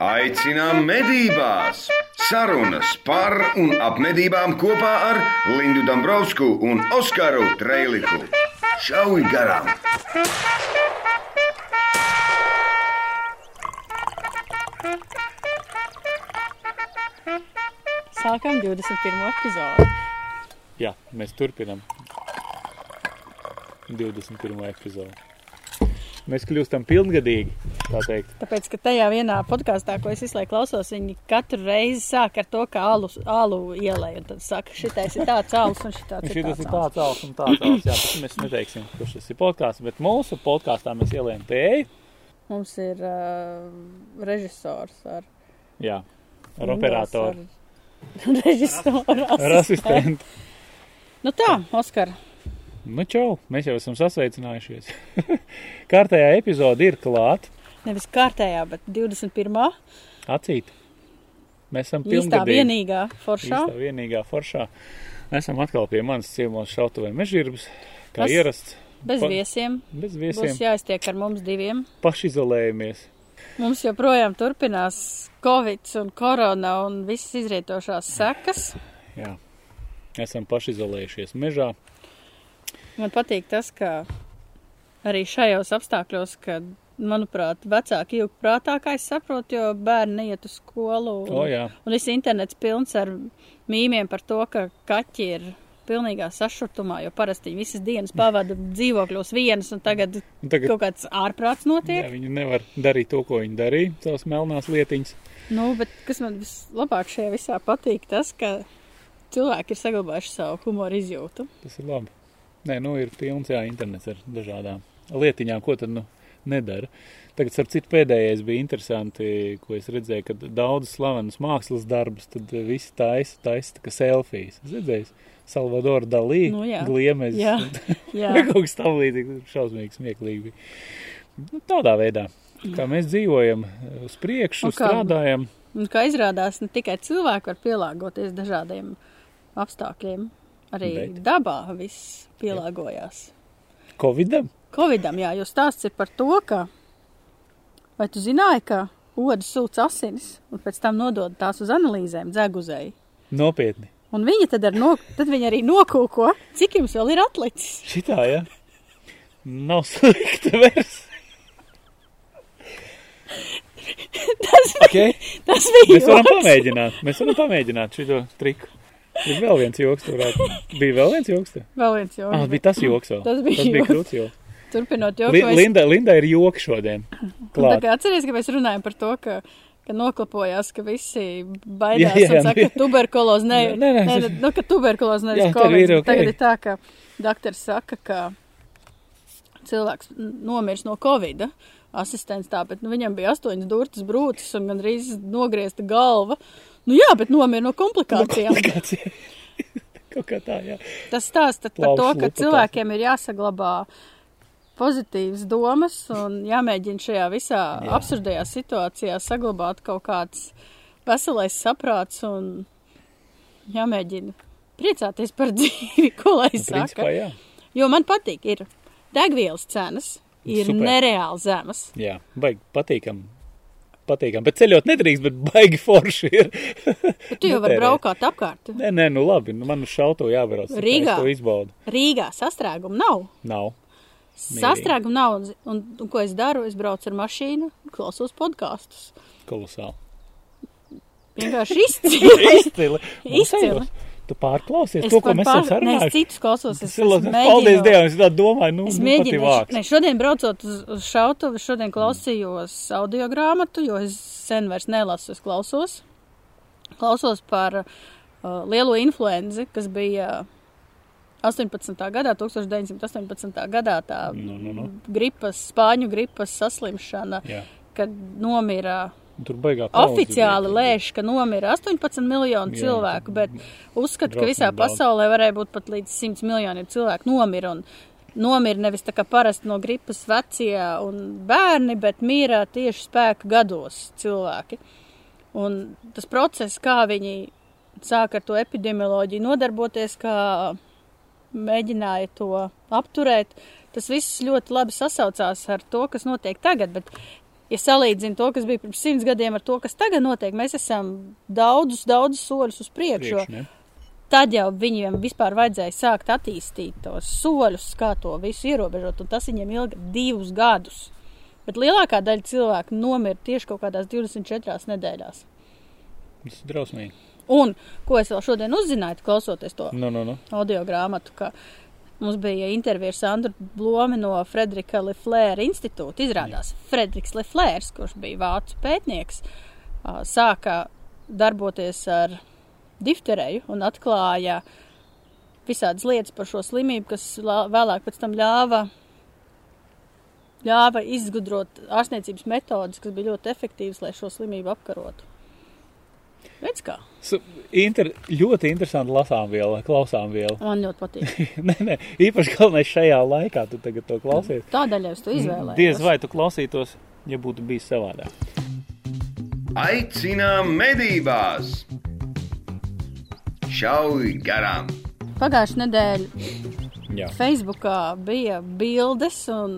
Aicinām medībās! Sarunas par un ap medībām kopā ar Lindu Dombrovskiju un Oskaru Trēliku. Šauj garām! Sākam 21. epizodi. Jā, mēs turpinām 21. epizodi. Mēs kļūstam pilngadīgi, tā teikt. Tāpēc, ka tajā vienā podkāstā, ko es visu laiku klausos, viņi katru reizi sāk ar to, ka alu, alu ielēj. Un tad saka, šitais ir tāds alus un šitāds ir tāds ir alus. tāds alus un tāds alus. Jā, tas mēs neteiksim, kurš tas ir podkāsts, bet mūsu podkāstā mēs ielējam tēju. Mums ir uh, režisors ar, Jā, ar operatoru, Ar režisoru. ar asistentu. Nu tā, Oskar, Nu, čau, mēs jau esam sasveicinājušies. Kārtējā epizode ir klāta. Nevis kārtējā, bet 21. Acīt. Mēs esam īstā pilngadīgi. vienīgā foršā. Īstā vienīgā foršā. Esam atkal pie manas ciemos šautavē mežģirbas, kā Kas? ierasts. Bez Pa- viesiem. Bez Būs viesiem. jāiztiek ar mums diviem. Pašizolējamies. Mums joprojām turpinās Covid un korona un visas izrietošās sekas. Jā. Esam pašizolējušies mežā. Man patīk tas, ka arī šajos apstākļos, kad, manuprāt, vecāki ilgi prātā, kā es saprotu, jo bērni neiet uz skolu. Un, O, jā. un viss internets pilns ar mīmiem par to, ka kaķi ir pilnīgā sašutumā, jo parasti viņi visas dienas pavada dzīvokļos vienas, un tagad tagad kaut kāds ārprāts jā, notiek. viņi nevar darīt to, ko viņi darīja, savas melnās lietiņas. Nu, bet kas man vislabāk šajā visā patīk, tas, ka cilvēki ir saglabājuši savu humoru izjūtu. Tas ir labi. Nē, nu ir pilns jā, internets ar dažādām lietiņām, ko tad nu nedara. Tagad, starp citu, pēdējais bija interesanti, ko es redzēju, ka daudz slavenas mākslas darbus, tad visi taisa, taisa tā kā selfijas. Es redzēju, Salvador Dalī, Nu, jā. Gliemez, Jā, jā. kaut kas tam līdzīgs, šausmīgi smieklīgi bija. Nu, tādā veidā, kā mēs dzīvojam uz priekšu, Un kā- strādājam. Un kā izrādās, ne tikai cilvēki var pielāgoties dažādiem apstākļiem, arī. Bet. dabā viss pielāgojās. Covidam? Covidam, jā, jo stāsts ir par to, ka, vai tu zināji, ka odas sūc asinis un pēc tam nodod tās uz analīzēm dzeguzēji. Nopietni. Un viņi tad, no, tad viņi arī nokūko, cik jums vēl ir atlicis. Šitā, jā. Nav slikta versija. Tas, Okay. tas bija Mēs varam joks. pamēģināt. Mēs varam pamēģināt šo triku. Ir vēl viens joks, tur. Bija vēl viens joks. Tur. Vēl viens joks. Ah, bija tas joks vēl. Tas bija tas bija joks. krūts joks. Turpinot joku, Li, es- Linda, Linda ir joki šodien. Atceries, ka mēs runājam par to, ka, ka noklapojās, ka visi baidās Jā, jā, un saka, ka tuberkulozi ne, Nē, nē, tas- nu, ka tuberkulozi nevis Jā, covid. ir ok. Tagad ir tā, ka doktors saka, ka cilvēks nomirs no covida. Asistents tā, bet nu, viņam bija astoņas durtas brūces un gandrīz nogriezta galva. Nu jā, bet nomira no komplikācijām. Komplikācija. Kaut kā tā, jā. Tas stāsta par to, ka cilvēkiem ir jāsaglabā pozitīvas domas un jāmēģina šajā visā Jā. Jā. absurdajā situācijā saglabāt kaut kāds veselais saprāts un jāmēģina priecāties par dzīvi, ko lai Principā, saku. jā. Jo man patīk, ir degvielas cenas, ir Super. Nereāli zemas. Jā, baigi patīkam. Patīkam, bet ceļot nedrīkst, bet baigi forši ir. Tu jau vari Netērē. braukāt apkārt. Nē, nē, nu labi, nu man šauto kā Rīgā? Rīgā sastrēguma nav. Nav. Sastrēguma nav. Un, un, un ko es daru? Es braucu ar mašīnu, klausos podkāstus. Kolosāli. Vienkārši izcili. Izcili. Izcili. Tu pārklausies Es to, ko mēs pār- esam Nē, es citus klausos. Es, es Paldies mēģinu- Dievam, es tā domāju, nu, Es nu mēģinu, ir ne, šodien braucot uz, uz šautuvi, šodien klausījos audio grāmatu, jo es sen vairs nelasu, es klausos. Klausos par uh, lielo influenzi, kas bija 18. gadā, 1918. gadā tā Nu, nu, nu. gripas, spāņu gripas saslimšana, Jā. kad nomira Tur pauze Oficiāli lēš, ka nomira 18 miljoni Jā. cilvēku, bet uzskata, ka visā daudz. pasaulē varēja būt pat līdz 100 miljoniem cilvēku nomira. Un nomira nevis tā kā parasti no gripas vecie un bērni, bet mīra tieši spēka gados cilvēki. Un tas process, kā viņi sāka ar to epidemioloģiju nodarboties, kā mēģināja to apturēt, tas viss ļoti labi sasaucās ar to, kas notiek tagad. Bet ja salīdzinu to, kas bija pirms simts gadiem ar to, kas tagad notiek, mēs esam daudzus, daudzus soļus uz priekšu. Priekš, ne? Tad jau viņiem vispār vajadzēja sākt attīstīt tos soļus, kā to visu ierobežot, un tas viņiem ilga divus gadus. Bet lielākā daļa cilvēku nomira tieši kaut kādās 24 nedēļās. Tas ir drausmīgi. Un ko es vēl šodien uzzināju, klausoties to Nu, nu, nu. audio grāmatu, ka mums bija intervija ar Sandru Blomi no Frederika Leflēra institūta. Izrādās, Frederiks Leflērs, kurš bija vācu pētnieks, sāka darboties ar difterēju un atklāja visādas lietas par šo slimību, kas lā- vēlāk pēc tam ļāva, ļāva izgudrot ārstniecības metodas, kas bija ļoti efektīvas, lai šo slimību apkarotu. Redz kā? Inter, ļoti interesanti lasām viela, klausām viela. Man ļoti patīk. nē, nē, īpaši galvenais šajā laikā, tu tagad to klausies. Tādēļ es to izvēlējos. Diez vai tu klausītos, ja būtu bijis savādāk. Aicinām medībās! Šauj garām! Pagājušajā nedēļā Jā, Facebookā bija bildes un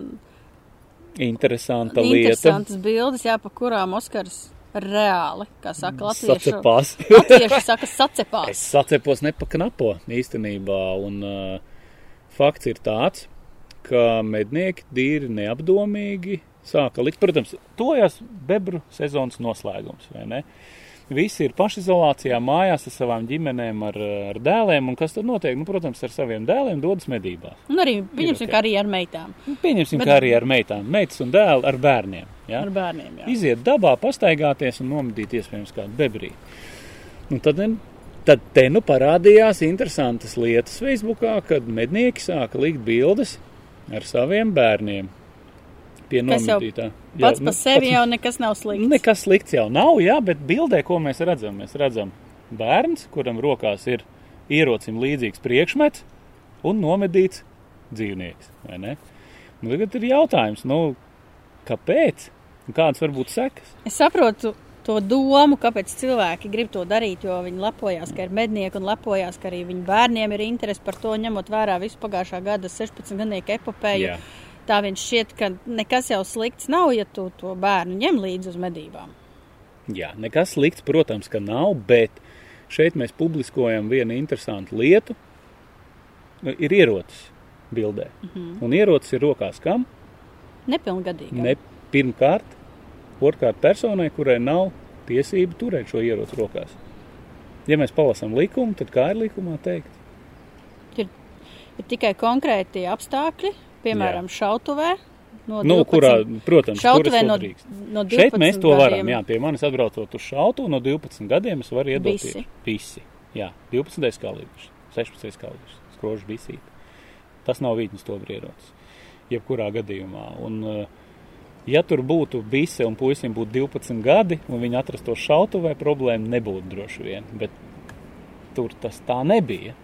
interesanta lieta. interesantas bildes, jā, pa kurām Oskars reāli, kā saka latviešu. Sacepās. Latvieši saka Es sacepās. sacepos nepaknapo īstenībā, un uh, fakts ir tāds, ka mednieki tīri neapdomīgi sāka likt, protams, tojas bebru sezonas noslēgums, vai ne? Visi ir pašizolācijā, mājās ar savām ģimenēm, ar, ar dēliem, un kas tad notiek? Nu, protams, ar saviem dēliem dodas medībās. Un arī, pieņemsim, ok. ka arī ar meitām, Pieņemsim, Bet- kā arī ar meitām, meitas un dēlu ar bērniem. Ja? ar bērniem. Jā. Iziet dabā, pastaigāties un nomedīt iespējams kādu bebrī. Un tad, tad te nu parādījās interesantas lietas Facebookā, kad mednieki sāka likt bildes ar saviem bērniem jau nomedītā. Pats nu, par sevi pats- jau nekas nav slikts. Nekas slikts jau nav, jā, bet bildē, ko mēs redzam, mēs redzam bērns, kuram rokās ir ierocim līdzīgs priekšmets un nomedīts dzīvnieks? Nu, tagad ir jautājums, nu, kāpēc? Kādas var būt sekas? Es saprotu to domu, kāpēc cilvēki grib to darīt, jo viņi lepojas, ka ir mednieki un lepojas, ka arī viņu bērniem ir interesi par to, ņemot vērā visu pagājušā gada 16 gadnieku epopēju. Jā. Tā viņš šķiet, ka nekas jau slikts nav, ja tu to bērnu ņem līdzi uz medībām. Jā, nekas slikts, protams, ka nav, bet šeit mēs publiskojam vienu interesantu lietu. Ir ierocis bildē. Mm -hmm. Un ierocis ir rokās kam? Nepilngadīgi. Ne pirmkārt, otrkārt personai, kurai nav tiesība turēt šo ieroci rokās. Ja mēs palasām likumu, tad kā ir likumā teikt? Ir, ir tikai konkrēti apstākļi, piemēram, šautuvē. No Nu, 12 kurā, protams, šautuvē no, no 12 Šeit mēs to varam. gadiem. Jā, pie manis atbraucot uz šautu no 12 gadiem, es varu iedot Visi. visi. Jā, 12. kalibrs, 16. kalibrs, skrožs bisīt. Tas nav vītnes to brierots. Jebkurā gadījumā. Un, eh, ja tur būtu bise un puisim būtu 12 gadi, un viņi atrastos šautuvē, problēma nebūtu droši vien. Bet tur tas tā nebija.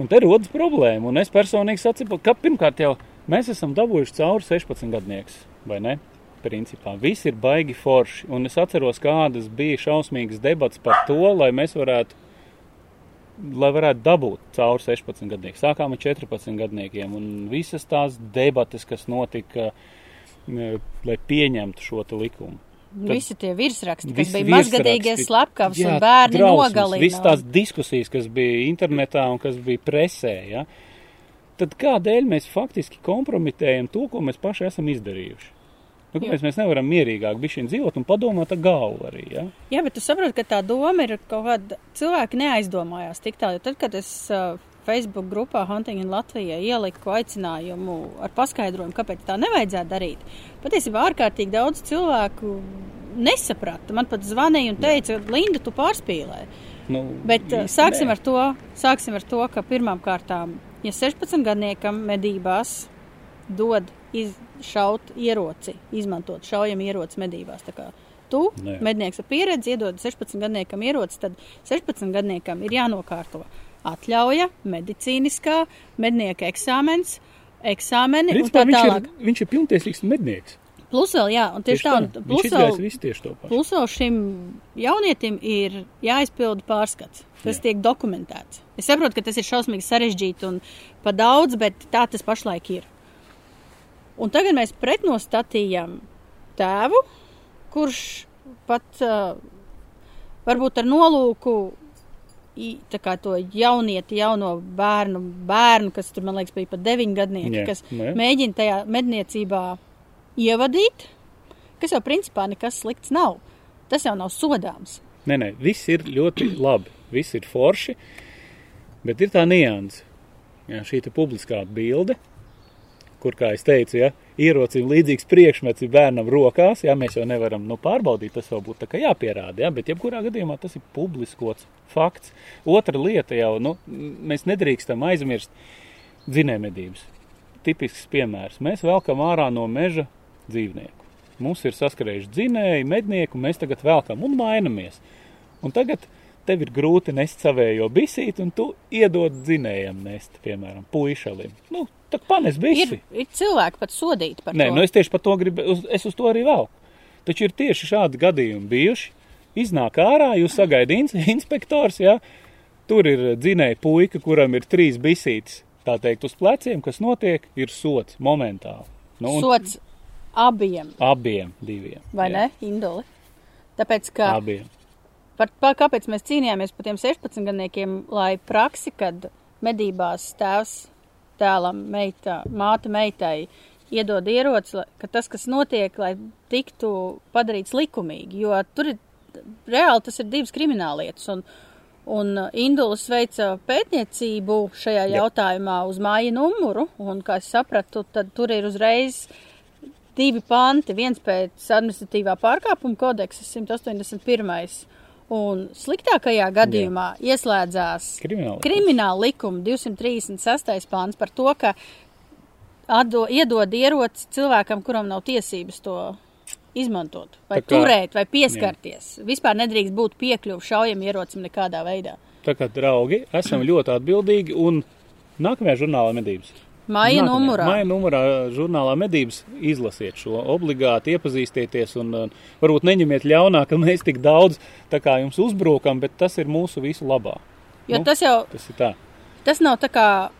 Un te rodas problēma. Un es personīgi saprotu, ka pirmkārt jau mēs esam dabūjuši cauri 16 gadniekus, vai ne? Principā viss ir baigi forši. Un es atceros, kādas bija šausmīgas debats par to, lai mēs varētu, lai varētu dabūt cauri 16 gadniekiem. Sākām ar 14 gadniekiem. Un visas tās debates, kas notika, eh, lai pieņemtu šo likumu. Nu, Visi tie virsraksti, kas bija mazgadīgie slepkavas Jā, un bērni nogalināja. Visas tās diskusijas, kas bija internetā un kas bija presē, ja? tad kādēļ mēs faktiski kompromitējam to, ko mēs paši esam izdarījuši? Nu, kāpēc mēs nevaram mierīgāk dzīvot un padomāt ar galvu arī, ja? Jā, bet tu saproti, ka tā doma ir kaut kāda. Cilvēki neaizdomājās tik tālu. Tad, kad es uh, Facebook grupā Hunting in Latvijā ieliku aicinājumu ar paskaidrojumu, kāpēc tā nevajadzētu darīt, patiesībā ārkārtīgi daudz cilvēku nesaprata. Man pat zvanīja un teica, Linda, tu pārspīlē. Nu, Bet uh, sāksim nē. ar to, sāksim ar to, ka pirmām kārtām, ja 16 gadniekam medībās dod izšaut ieroci, izmantot šaujam ieroci medībās, tā kā tu, Nē. mednieks ar pieredzi, iedod 16 gadniekam ieroci, tad 16 gadniekam ir jānokārto atļauja, medicīniskā, mednieka eksāmens, eksāmeni un Principā tā viņš, tālāk. ir, viņš ir pilntiesīgs mednieks. Plus vēl, jā, un tieši tā, un Viņš plus vēl, tieši plus vēl šim jaunietim ir jāizpilda pārskats. Tas Jā. tiek dokumentēts. Es saprotu, ka tas ir šausmīgi sarežģīti un pa daudz, bet tā tas pašlaik ir. Un tagad mēs pretnostatījam tēvu, kurš pat uh, varbūt ar nolūku tā to jaunieti, jauno bērnu, bērnu, kas tur, man liekas, bija pat deviņgadnieki, Jā, kas nu jā. mēģina tajā medniecībā ievadīt, kas jau principā nekas slikts nav. Tas jau nav sodāms. Nē, nē, viss ir ļoti labi. Viss ir forši, bet ir tā nianse. Jā, šī publiskā bilde, kur, kā es teicu, ja, ierocim līdzīgs priekšmets ir bērnam rokās, ja mēs jau nevaram nu, pārbaudīt, tas vēl būtu jāpierāda, ja, bet jebkurā gadījumā tas ir publiskots fakts. Otra lieta jau, nu, mēs nedrīkstam aizmirst dzinējumedības. Tipisks piemērs. Mēs velkam ārā no meža dzīvnieku. Mums ir saskarējuši dzinēji, mednieki, un mēs tagad velkam un mainamies. Un tagad tev ir grūti nest savējo bisīti, un tu iedod dzinējam nest, piemēram, puišalim. Nu, tad panes Ir, bisi. ir cilvēki pat sodīti par Nē, to. nu es tieši par to gribu, uz, es uz to arī vēl. Taču ir tieši šādi gadījumi bijuši. Iznāk ārā, jūs sagaidat inspektors, ja tur ir dzinēja puika, kuram ir trīs bisītes, tā teikt, uz pleciem, kas notiek, ir sots momentāli. Nu, un Sots abiem, abiem diviem. vai jā, ne, Induli? Tāpēc, ka Abiem. par, par, kāpēc mēs cīnījāmies par tiem 16 gadniekiem, lai praksi, kad medībās tēvs tēlam, meita, māte meitai iedod ieroci, ka tas, kas notiek, lai tiktu padarīts likumīgi, jo tur ir reāli tas ir divas krimināllietas. Un, Un Indulis veica pētniecību šajā Jā. jautājumā uz māja numuru, un, kā es sapratu, tad tur ir uzreiz divi panti. Viens pēc administratīvā pārkāpuma kodeksa 181. Un sliktākajā gadījumā Jā. ieslēdzās Krimināla. likuma 236. pāns par to, ka atdo, iedod ieroci cilvēkam, kuram nav tiesības to izmantot, vai kā- turēt, vai pieskarties. Jā. Vispār nedrīkst būt piekļuvi šaujam ierocim nekādā veidā. Tā kā draugi, esam ļoti atbildīgi un nākamajā žurnālā medības. Nākamajā- numurā. Maija numurā žurnālā medības izlasiet šo, obligāti iepazīstieties un varbūt neņemiet ļaunā, ka mēs tik daudz tā kā jums uzbrukam, bet tas ir mūsu visu labā. Jo Nu, tas jau Tas ir tā. tas nav tā kā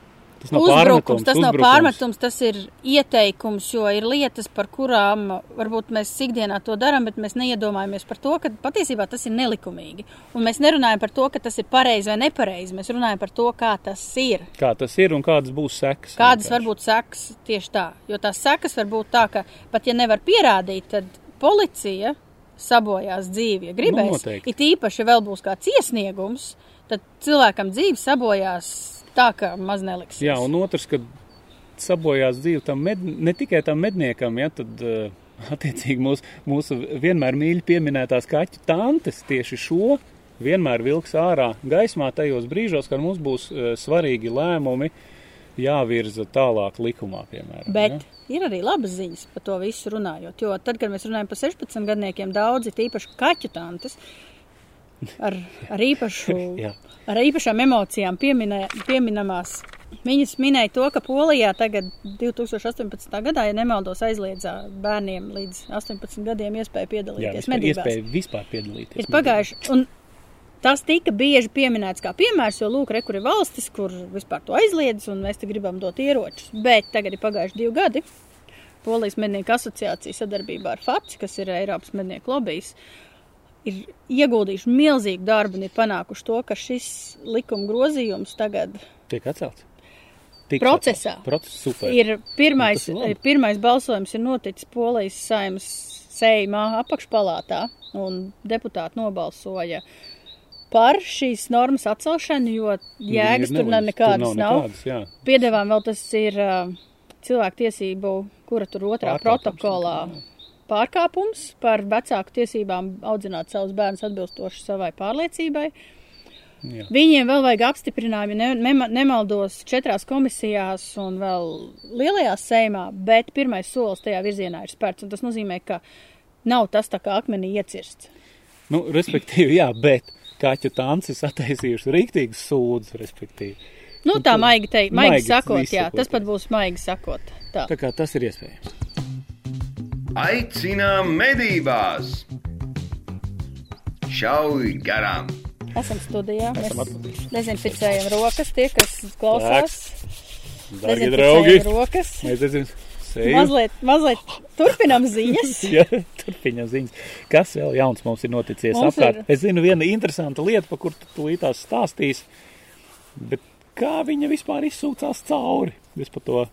Tas nav uzbrukums, tas nav uzbrukums. pārmetums, tas ir ieteikums, jo ir lietas, par kurām varbūt mēs ikdienā to darām, bet mēs neiedomājamies par to, ka patiesībā tas ir nelikumīgi. Un mēs nerunājam par to, ka tas ir pareizi vai nepareizi. Mēs runājam par to, kā tas ir. Kā tas ir un kādas būs sekas. Kādas var būt sekas tieši tā? Jo tās sekas var būt tā, ka pat ja nevar pierādīt, tad policija sabojās dzīvi. Ja gribēs, Nu, noteikti. it īpaši ja vēl būs kāds iesniegums, tad cilvēkam dzīve sabojās tā, ka maz neliks. Jā, un otrs, kad sabojās dzīve tam med, ne tikai tam medniekam, ja, tad uh, attiecīgi mūsu, mūsu vienmēr mīļi pieminētās kaķu tantes tieši šo vienmēr vilks ārā gaismā tajos brīžos, kad mums būs uh, svarīgi lēmumi jāvirza tālāk likumā, piemēram. Bet ja. ir arī labas ziņas par to visu runājot. Jo tad, kad mēs runājam par 16 gadniekiem, daudzi tīpaši kaķu tantes ar, ar, īpašu, Jā. ar īpašām emocijām pieminē, pieminamās. Viņas minēja to, ka Polijā tagad 2018. gadā, ja nemaldos, aizliedzā bērniem līdz 18 gadiem iespēju Jā, piedalīties vispār, medībās. iespēja vispār piedalīties. Ir pagājuši, un tas tika bieži pieminēts kā piemērs, jo, lūk, re, kur ir valstis, kur vispār to aizliedz, un mēs te gribam dot ieročus. Bet tagad ir pagājuši divi gadi. Polijas mednieku asociācija sadarbībā ar FACI, kas ir Eiropas mednieku lobbyis, ir ieguldījuši milzīgu darbu un ir panākuši to, ka šis likuma grozījums tagad Tiek atcelts. Tiks Procesā. Process super. ir pirmais, pirmais balsojums ir noticis Polijas saimas sējumā apakšpalātā, un deputāti nobalsoja par šīs normas atcelšanu, jo jēgas tur nav nekādas. Nav. nekādas jā. Piedevām vēl tas ir cilvēktiesību, kura tur otrā Pārkāpums, protokolā pārkāpums par vecāku tiesībām audzināt savus bērnus atbilstoši savai pārliecībai. Jā. Viņiem vēl vajag apstiprinājumu, ne, ne, nemaldos, četrās komisijās un vēl lielajā sējumā, bet pirmais solis tajā virzienā ir spērts. Tas nozīmē, ka nav tas tā kā akmenī iecirsts. Nu, respektīvi, jā, bet kaķu tancis attaisījuši rīktīgas sūdzes, respektīvi. Nu, tā maigi teikt, maigi, Maigi sakot, jā, tas pat būs maigi sakot. Tā. Tā kā tas ir iespējams. Aicinām medībās! Šauj garām! Esam studijā, Esam mēs dezinficējam rokas, tie, kas klausās. Dārgie draugi, Dezinficējam rokas. mēs dezinf eju. Mazliet, mazliet turpinām ziņas. Jā, turpinām ziņas. Kas vēl jauns mums ir noticies Mums apkārt? ir- Es zinu vienu interesantu lietu, par kur tu tūlītās stāstīs, bet kā viņa vispār izsūcās cauri? Es par to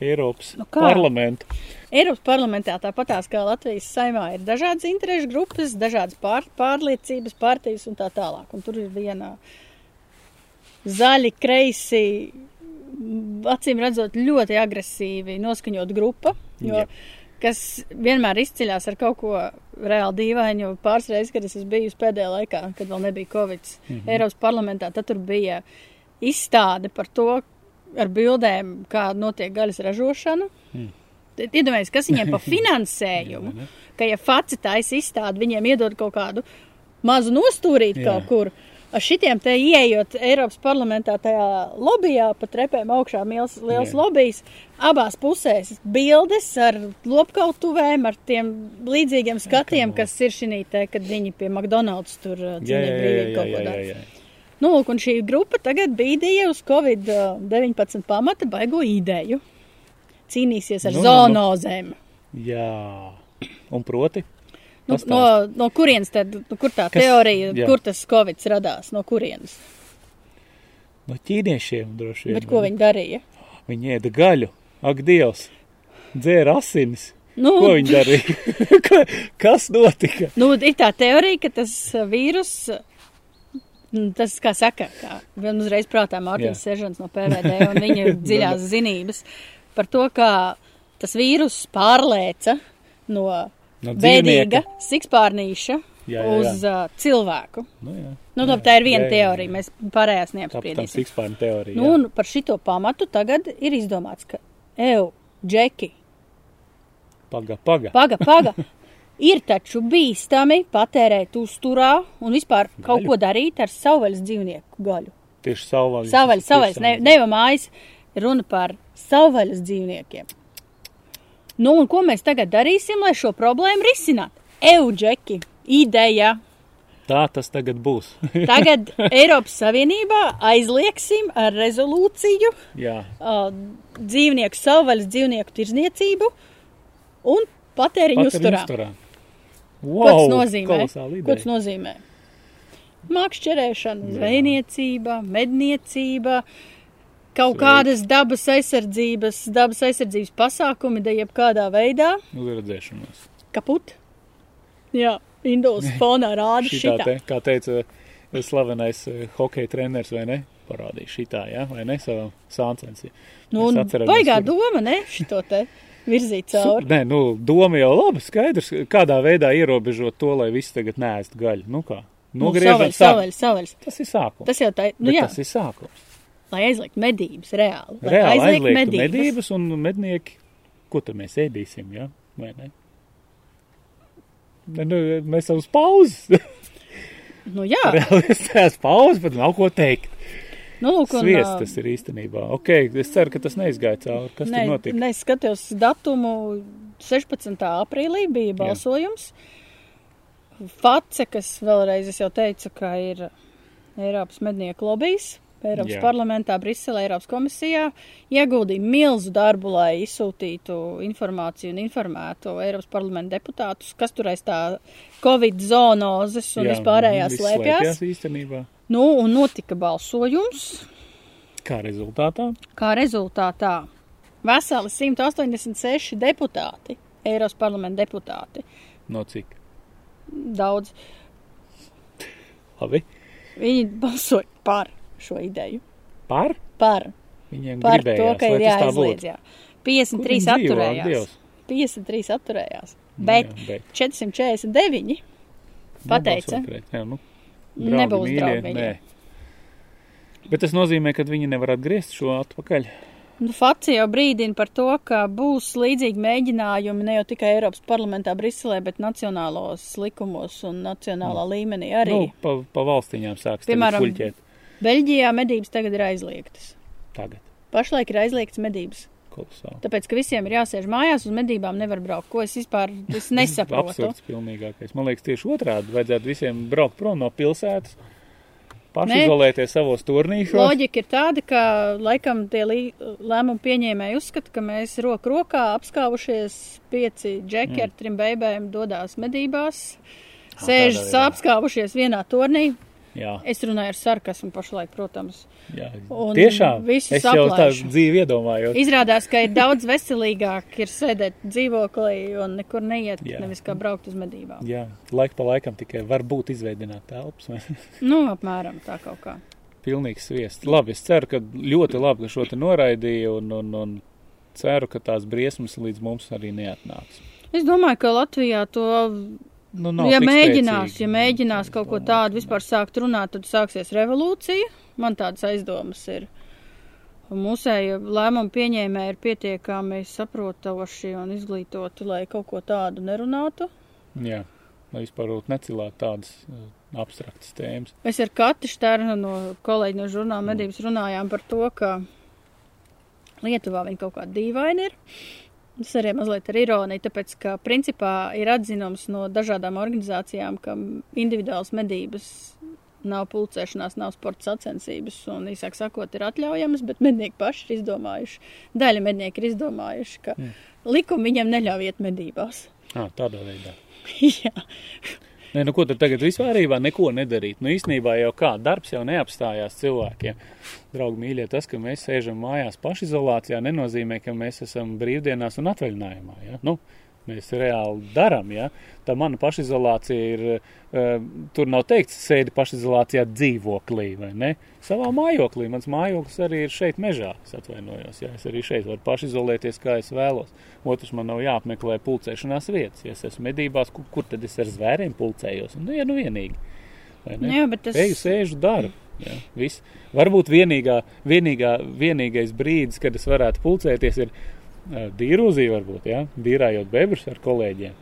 Eiropas Nu kā? parlamentu. Eiropas parlamentā tāpatās kā Latvijas saimā ir dažādas interešu grupas, dažādas pār, pārliecības, partijas un tā tālāk. Un tur ir viena zaļi, kreisi, acīm redzot, ļoti agresīvi noskaņot grupa, jo, kas vienmēr izceļās ar kaut ko reāli dīvainu. Pāris reizes, kad es esmu bijusi pēdējā laikā, kad vēl nebija Covid, mm -hmm. Eiropas parlamentā, tad tur bija izstāde par to ar bildēm, kā notiek gaļas ražošana. Tad Iedomājieties, kas viņiem pa finansējumu, ka ja faci taisa izstādi, viņiem iedod kaut kādu mazu nostūrīt kaut kur. Ar šitiem te ieejot Eiropas parlamentā tajā lobbyā, pa trepēm augšā liels, liels lobbyis, abās pusēs bildes ar lopkautuvēm, ar tiem līdzīgiem skatiem, kas ir šī te, kad viņi pie McDonald's tur uh, jā, brīvīgi jā, kaut ko dara. Nu, lūk, un šī grupa tagad bīdīja uz Covid-19 pamata baigo ideju. Cīnīsies ar Nu, nu, nu, nu. zoonozēm. Jā. Un proti? Nu, no, no kurienes tad, nu, kur tā Kas- teorija, jā. kur tas Covid radās, no kurienes? No ķīniešiem droši vien. Bet ko viņi darīja? Viņi ēda gaļu. Ak, Dievs! Dzēra asinis. Nu, Ko viņi darīja? Ka- Kas notika? nu, ir tā teorija, ka tas vīrus, nu, tas, kā saka, kā vien uzreiz prātā Mārtiņš Jā. Sežants no PVD un viņa dziļās zinības par to, kā tas vīrus pārlēca no No bēdīga sikspārnīša Jā, jā, jā. uz uh, cilvēku. Nu, jā. Nu, Jā, tā ir viena jā, jā, teorija, mēs pārējās Tā tam neapspriedīsim. sikspārna teorija. Nu, un par šito pamatu tagad ir izdomāts, ka, eju, džeki, Paga, paga. paga, paga, ir taču bīstami patērēt uzturā un vispār kaut Gaļu? ko darīt ar savvaļas dzīvnieku gaļu. Tieši savvaļas. Savvaļas, savvaļas, ne, neva mājas, runa par savvaļas dzīvniekiem. Nu, un ko mēs tagad darīsim, lai šo problēmu risinātu? Eju, džeki, ideja. Tā tas tagad būs. Tagad Eiropas Savienībā aizliegsim ar rezolūciju jā. uh, dzīvnieku savvaļas dzīvnieku tirzniecību un patēriņu uzturā. uzturā. Ko Wow, tas nozīmē? Ko tas nozīmē? Makšķerēšana, zvejniecība, medniecība, kaut Sveiki. kādas dabas aizsardzības, dabas aizsardzības pasākumi, da jebkādā veidā. Uzredzēšanos. Kaput. Jā, Indus fonā rāda Šitā šitā. te, kā teica eh, slavenais eh, hokeja treneris, vai ne? Parādīja šitā, jā, vai ne? Savam sāncensī. Nu, baigā doma, ne? Šito te virzīt cauri. Nē, nu, doma jau labi, skaidrs, kādā veidā ierobežot to, lai visi tagad nēst gaļu. Nu kā? Nu, Nogriežam savvaļas, sāk. savvaļas, savvaļas. Tas ir sākums. Tas jau tā, nu Bet jā, tas ir sākums. Lai aizliegt medības reāli. Lai Reāli aizliegt medības. medības un mednieki, ko tad mēs ēdīsim, jā? Vai ne? Nu, mēs esam uz pauzes. Nu jā, Reāli es tās pauzes, bet nav ko teikt. nu lūk, un, Sviest tas ir īstenībā. Ok, es ceru, ka tas neizgāja cauri. Kas Ne, tur notika? ne, es skatījos datumu 16. aprīlī bija balsojums. Face, kas vēlreiz es jau teicu, ka ir Eiropas mednieku lobbijs, Eiropas Jā. parlamentā, Briselē, Eiropas komisijā, ieguldīja milzu darbu, lai izsūtītu informāciju un informētu Eiropas parlamenta deputātus, kas tur aiz tā Covid zonozes un Jā, vispārējās slēpjas īstenībā. Nu, un notika balsojums. Kā rezultātā? Kā rezultātā veseli 186 deputāti, Eiropas parlamenta deputāti, No cik? daudz, Labi. viņi balsoja par šo ideju. Par? Par, Viņiem par gribējās, to, ka ir būtu. Jā. Kur 53 viņi dzīvo, atturējās. Dievs? 53 atturējās. Nu Bet jā, bet 449 pateica, nobalsot pret. Jā, nu, nebūs mīļie, draugi. nē. Bet tas nozīmē, ka viņi nevar atgriezt šo atpakaļ. Nu, Fakts jau brīdina par to, ka būs līdzīgi mēģinājumi ne jau tikai Eiropas parlamentā, Briselē, bet nacionālos likumos un nacionālā līmenī arī. Nu, pa, pa valstiņām sāks Piemēram, fuļķēt Beļģijā medības tagad ir aizliegtas. tagad. Pašlaik ir aizliegtas medības. Kolosāli. Tāpēc, ka visiem ir jāsēž mājās, uz medībām nevar braukt. Ko es vispār es nesaprotu. Absurds pilnīgākais. Man liekas, tieši otrādi vajadzētu visiem braukt prom no pilsētas pašizolēties savos turnīšos. Loģika ir tāda, ka laikam tie lēmumu pieņēmēji uzskata, ka mēs roku rokā apskāvušies pieci džeki Mm. ar trim beibēm dodās medībās, veidā. apskāvušies vienā turnī. Jā, Es runāju ar sarkasmu pašlaik, protams. jā. Un tiešām. Es jau tā aplaišu. dzīvi iedomājos. Izrādās, ka ir daudz veselīgāk ir sēdēt dzīvoklī un nekur neiet, Jā. nevis kā braukt uz medībām. Jā, laika pa laikam tikai var būt izveidināt telpas. Nu, apmēram tā kaut kā. Pilnīgs sviests. Labi, es ceru, ka ļoti labi, ka šo te noraidīja un, un, un ceru, ka tās briesmas līdz mums arī neatnāks. Es domāju, ka Latvijā to Nu, ja mēģinās, ja mēģinās kaut ko tādu vispār sākt runāt, tad sāksies revolūcija. Man tādas aizdomas ir. Un mūsēja lēmumu pieņēmēji ir pietiekami saprotoši un izglītoti, lai kaut ko tādu nerunātu. Jā, lai vispār necilāt tādas uh, abstraktas tēmas. Mēs ar Kati Šternu no kolēģi no žurnāla medības runājām par to, ka Lietuvā viņi kaut kā dīvaini ir. Tas arī mazliet ar ironiju, tāpēc, ka principā ir atzinums no dažādām organizācijām, ka individuāls medības nav pulcēšanās, nav sporta sacensības, un īsāk sakot, ir atļaujamas, bet mednieki paši ir izdomājuši, daļa mednieki ir izdomājuši, ka Mm. likumi viņam neļauj iet medībās. Ah, tādā veidā. Jā, Nē, nu ko tad tagad vispārībā neko nedarīt? Nu īstenībā jau kā, darbs jau neapstājās cilvēkiem. Draugi mīļie, tas, ka mēs sēžam mājās pašizolācijā, nenozīmē, ka mēs esam brīvdienās un atvaļinājumā. Ja? Nu, mēs reāli darām, ja? Tā mana pašizolācija ir, uh, tur nav teikts, sēdi pašizolācijā dzīvoklī, vai ne? Savā mājoklī. Mans mājoklis arī ir šeit mežā, es atvainojos, ja es arī šeit varu pašizolēties, kā es vēlos. Otrs man nav jāapmeklē pulcēšanās vietas. Ja es esmu medībās, kur, kur tad es ar zvēriem pulcējos? Nu, ja nu vienīgi. Jā bet tas Eju, sēžu, daru. Jā, viss. Varbūt vienīgā, vienīgā, vienīgais brīdis, kad es varētu pulcēties, ir dīrūzī, varbūt, ja? dīrājot bebrus ar kolēģiem.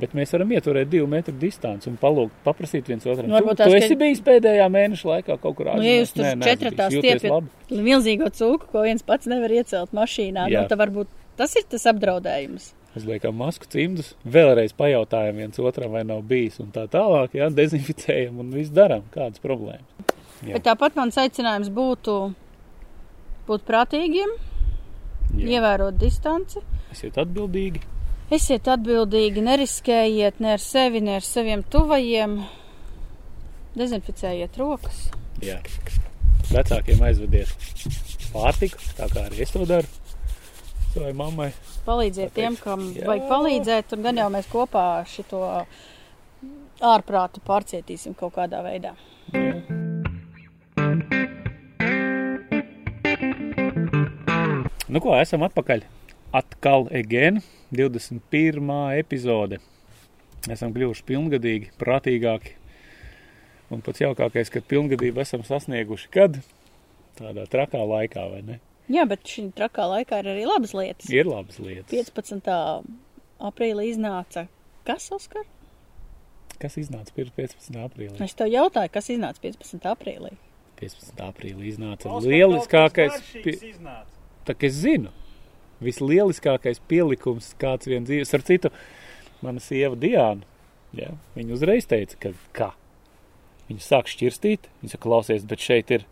Bet mēs varam ieturēt divu metru distanci un palūgt, paprasīt viens otram. Nu, varbūt esi ka- bijis pēdējā mēneša laikā kaut kur Nu, ja jūs tur četratā labi? milzīgo cūku, ko viens pats nevar iecelt mašīnā, Jā. nu, tad varbūt tas ir tas apdraudējums. Uzliekam masku cimdus, vēlreiz pajautājam viens otram, vai nav bijis un tā tālāk, jā, dezinficējam un viss darām. Kādas problēmas? Jā. Bet tāpat mans aicinājums būtu būt prātīgiem, Jā. ievērot distanci. Esiet atbildīgi. Esiet atbildīgi, neriskējiet ne ar sevi, ne ar saviem tuvajiem. Dezinficējiet rokas. Jā. Vecākiem aizvediet pārtiku, tā kā arī es to daru savai mammai. Palīdziet Pateicu. tiem, kam Jā. vajag palīdzēt, un gan jau mēs kopā šito ārprātu pārcietīsim kaut kādā veidā. Nu, ko esam atpakaļ? Atkal again, 21. epizode. Esam kļuvuši pilngadīgi, prātīgāki. Un pats jaukākais, ka pilngadību esam sasnieguši kad? Tādā trakā laikā, vai ne? Jā, bet šī trakā laikā ir arī labas lietas. Ir labas lietas. 15. aprīlī iznāca kas, Oskar? Kas iznāca pirms 15. aprīlī? Es tev jautāju, kas iznāca 15. aprīlī. 15. aprīlī iznāca Oskar, lieliskākais. kaut kas Pi... garšīgs iznāca. Tā kā es zinu, vislieliskākais pielikums, kāds vien dzīves. Ar citu, mana sieva Diana, ja, viņa uzreiz teica, ka kā. Viņa sāk šķirstīt, viņa saka, klausies, bet šeit ir.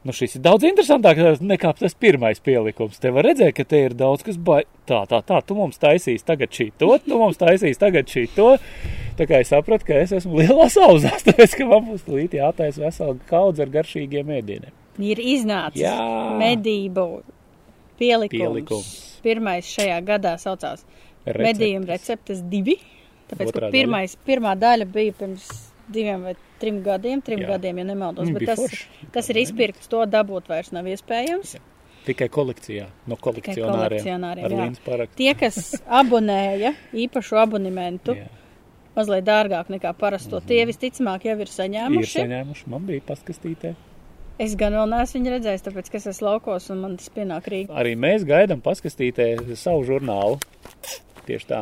Nu, šis ir daudz interesantāk nekā tas pirmais pielikums. Te var redzēt, ka te ir daudz kas baigts. Tā, tā, tā, tu mums taisīs tagad šī to, tu mums taisīs tagad šī to. Tā kā es sapratu, ka es esmu lielā sauzās, tāpēc, ka man būs tūlīt jātaisa vesela kaudze ar garšīgiem ēdieniem. Ir iznācis Jā. medību pielikums. Pielikums. Pirmais šajā gadā saucās Receptes. medījuma receptes divi. Tāpēc, Otrā pirmais, pirmā daļa bija pirms diviem vai trim gadiem, trim Jā. gadiem, ja nemaldos. Mm, Bet tas, tas ir izpirkts, to dabūt vairs nav iespējams. Tikai kolekcijā, no kolekcionāriem. kolekcionāriem, jā. Tie, kas abonēja īpašu abonementu, Jā, mazliet dārgāk nekā parasto, tie visticamāk jau ir Mhm. Ir saņēmuši. saņēmuši, man bija paskastītē. Es gan vēl neesmu viņu redzējis, tāpēc, es esmu laukos un man tas pienāk Rīgā. Arī mēs gaidām paskastītē savu žurnālu. Tieši tā.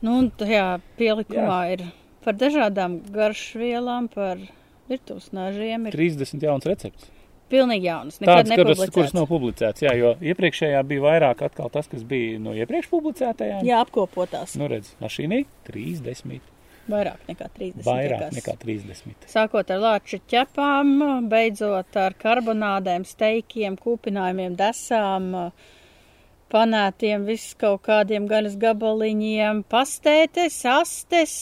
Nu, un tajā pielikumā Jā. ir par dažādām garšvielām, par virtuves nažiem. Ir 30 jauns recepts. pilnīgi jaunas. Nekad Tāds, kuras, kuras nav publicēts. Jā, jo iepriekšējā bija vairāk atkal tas, kas bija no iepriekš publicētajām. Jā, apkopotās. Nu, redz, mašīnī 30. Vairāk nekā 30. Vairāk liekas. nekā 30. Sākot ar lāču ķepām, beidzot ar karbonādēm, steikiem, kūpinājumiem, desām, panētiem, viss kaut kādiem gaļas gabaliņiem, pastētes, astes,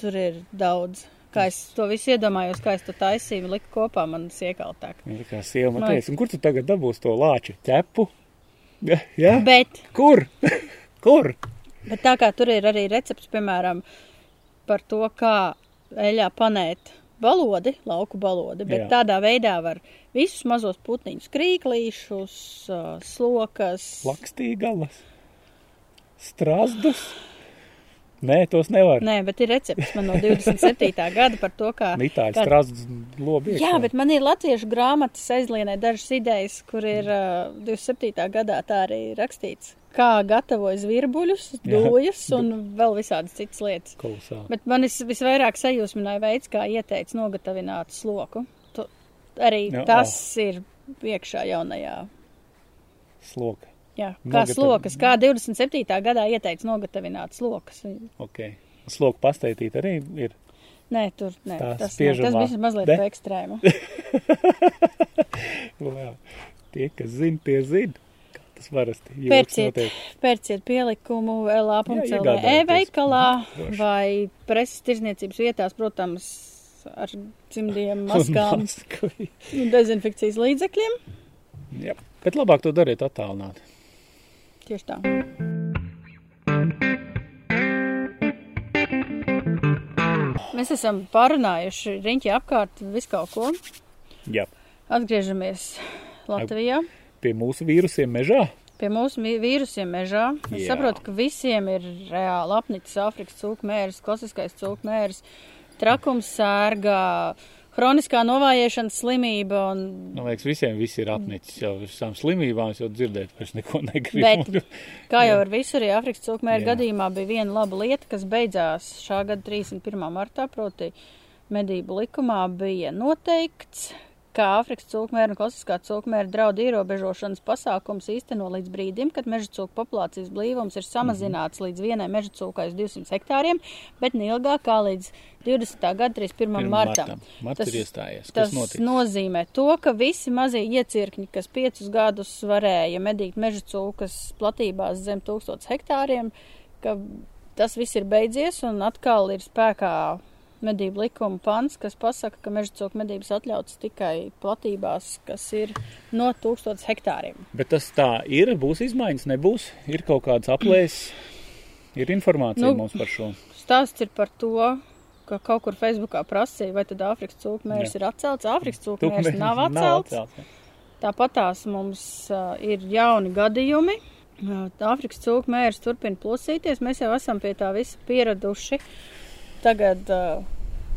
tur ir daudz. Kā es to visu iedomājos, kā es to taisīju, liku kopā man siekaltāk. Ir kā sieva man teica, un kur tu tagad dabūsi to lāču ķepu? Ja? ja? Bet, Kur? Kur? bet tā kā tur ir arī recepts, piemēram, par to, kā eļā panēt balodi, lauku balodi, bet Jā. Tādā veidā var visus mazos putniņus, krīklīšus, ā, slokas. Lakstīgalas? Strazdus? Nē, tos nevar. Nē, bet ir recepts man no 27. gada par to, kā. Itāļu kā- strazdus lobi. Jā, bet man ir latviešu grāmatas aizlienē dažas idejas, kur ir uh, 27. gadā tā arī rakstīts. Kā gatavojas virbuļus, Jā. dūjas un vēl visādas citas lietas. Kolosāli. Bet man vis, visvairāk sajūsmināja veids, kā ieteica nogatavināt sloku. Tu, arī Jā, tas oh. ir iekšā jaunajā. Sloka. Jā, kā Nogatavi- slokas, kā 27. gadā ieteica nogatavināt slokas. Ok. Sloka pastētīt arī ir. Nē, tur nē, Tā tas, nē, tas bija mazliet De? pa ekstrēmu. Tie, kas zina, tie zina. Tas parasti joks Pērciet, pērciet pielikumu lāpumcelē e-veikalā Droši. vai preses tirzniecības vietās, protams, ar cimdiem, maskām un dezinfekcijas līdzekļiem. Jā. Bet labāk to dariet attālināt. Tieši tā. Mēs esam pārunājuši riņķi apkārt visu kaut ko. Jā. Atgriežamies Latvijā. Pie mūsu vīrusiem mežā. Pie mūsu vīrusiem mežā. Es Jā. saprotu, ka visiem ir reāli apnicis Āfrikas cūkmērs, klasiskais cūkmērs, trakums sērgā, hroniskā novājēšanas slimība. Un, Man liekas, visiem viss ir apnicis jau visām slimībām. Jau dzirdēt, vairs neko negribu. Bet, kā jau ar visu arī Āfrikas cūkmēra Jā. gadījumā bija viena laba lieta, kas beidzās šā gada 31. martā, proti medību likumā bija noteikts, ka Āfrikas cūkmēra un klasiskā cūkmēra draudu ierobežošanas pasākums īsteno līdz brīdim, kad meža cūku populācijas blīvums ir samazināts Mhm. līdz vienai meža cūkai uz 200 hektāriem, bet neilgāk kā līdz 20. gada 31. martam. Marts Tas- ir iestājies. Tas nozīmē to, ka visi mazie iecirkņi, kas piecus gadus varēja medīt meža cūkas platībās zem tūkstots hektāriem, ka tas viss ir beidzies un atkal ir spēkā medību likuma pants, kas pasaka, ka meža cūku medības atļauts tikai platībās, kas ir no tūkstots hektāriem. Bet tas tā ir, būs izmaiņas, nebūs. Ir kaut kāds aplēs, ir informācija Nu, mums par šo. Stāsts ir par to, ka kaut kur Facebookā prasīja, vai tad Āfrikas cūku mērs Jā. ir atcelts. Āfrikas cūku mērs Tukmērs nav atcelts. atcelts, jā. Tāpat tās mums uh, ir jauni gadījumi. Uh, Āfrikas cūku mērs turpina plusīties. Mēs jau esam pie tā visa pieraduši. Tagad uh,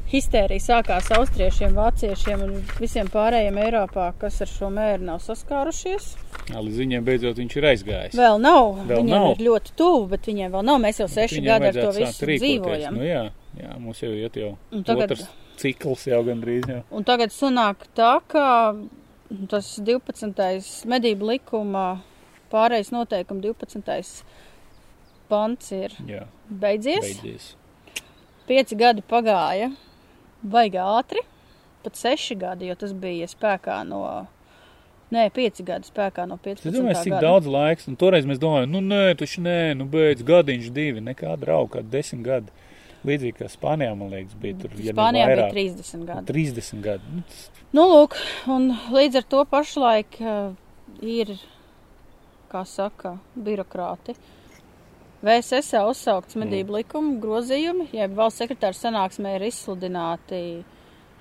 histērija sākās austriešiem, vāciešiem un visiem pārējiem Eiropā, kas ar šo mēru nav saskārušies. Jā, Līdz viņiem beidzot viņš ir aizgājis. Vēl nav. Vēl viņiem nav. ir ļoti tuvu, bet viņiem vēl nav. Mēs jau seši gadi ar to visu dzīvojam. Nu, jā, jā, mums jau iet jau Un tagad- otrs cikls jau gandrīz. Jā. Un tagad sanāk tā, ka tas 12. medību likuma pārējais noteikuma 12. pants ir Jā, beidzies. beidzies. Pieci gadi pagāja, baigi ātri, pat seši gadi, jo tas bija spēkā no, nē, pieci gadi spēkā no 15. Es domāju, cik gada. daudz laiks, un toreiz mēs domājam, nu nē, taču nē, nu beidz gadiņš divi, nekā drauga, kādi desmit gadi. Līdzīgi kā Spānijā, man liekas, bija tur, ja ne Spānijā bija vairāk, 30 gadi. 30 gadi. Nu, Nu, lūk, un līdz ar to pašlaik uh, ir, kā saka, birokrāti. VSS uzsaukts medību likuma grozījumi, jeb valsts sekretāra sanāksmē ir izsludināti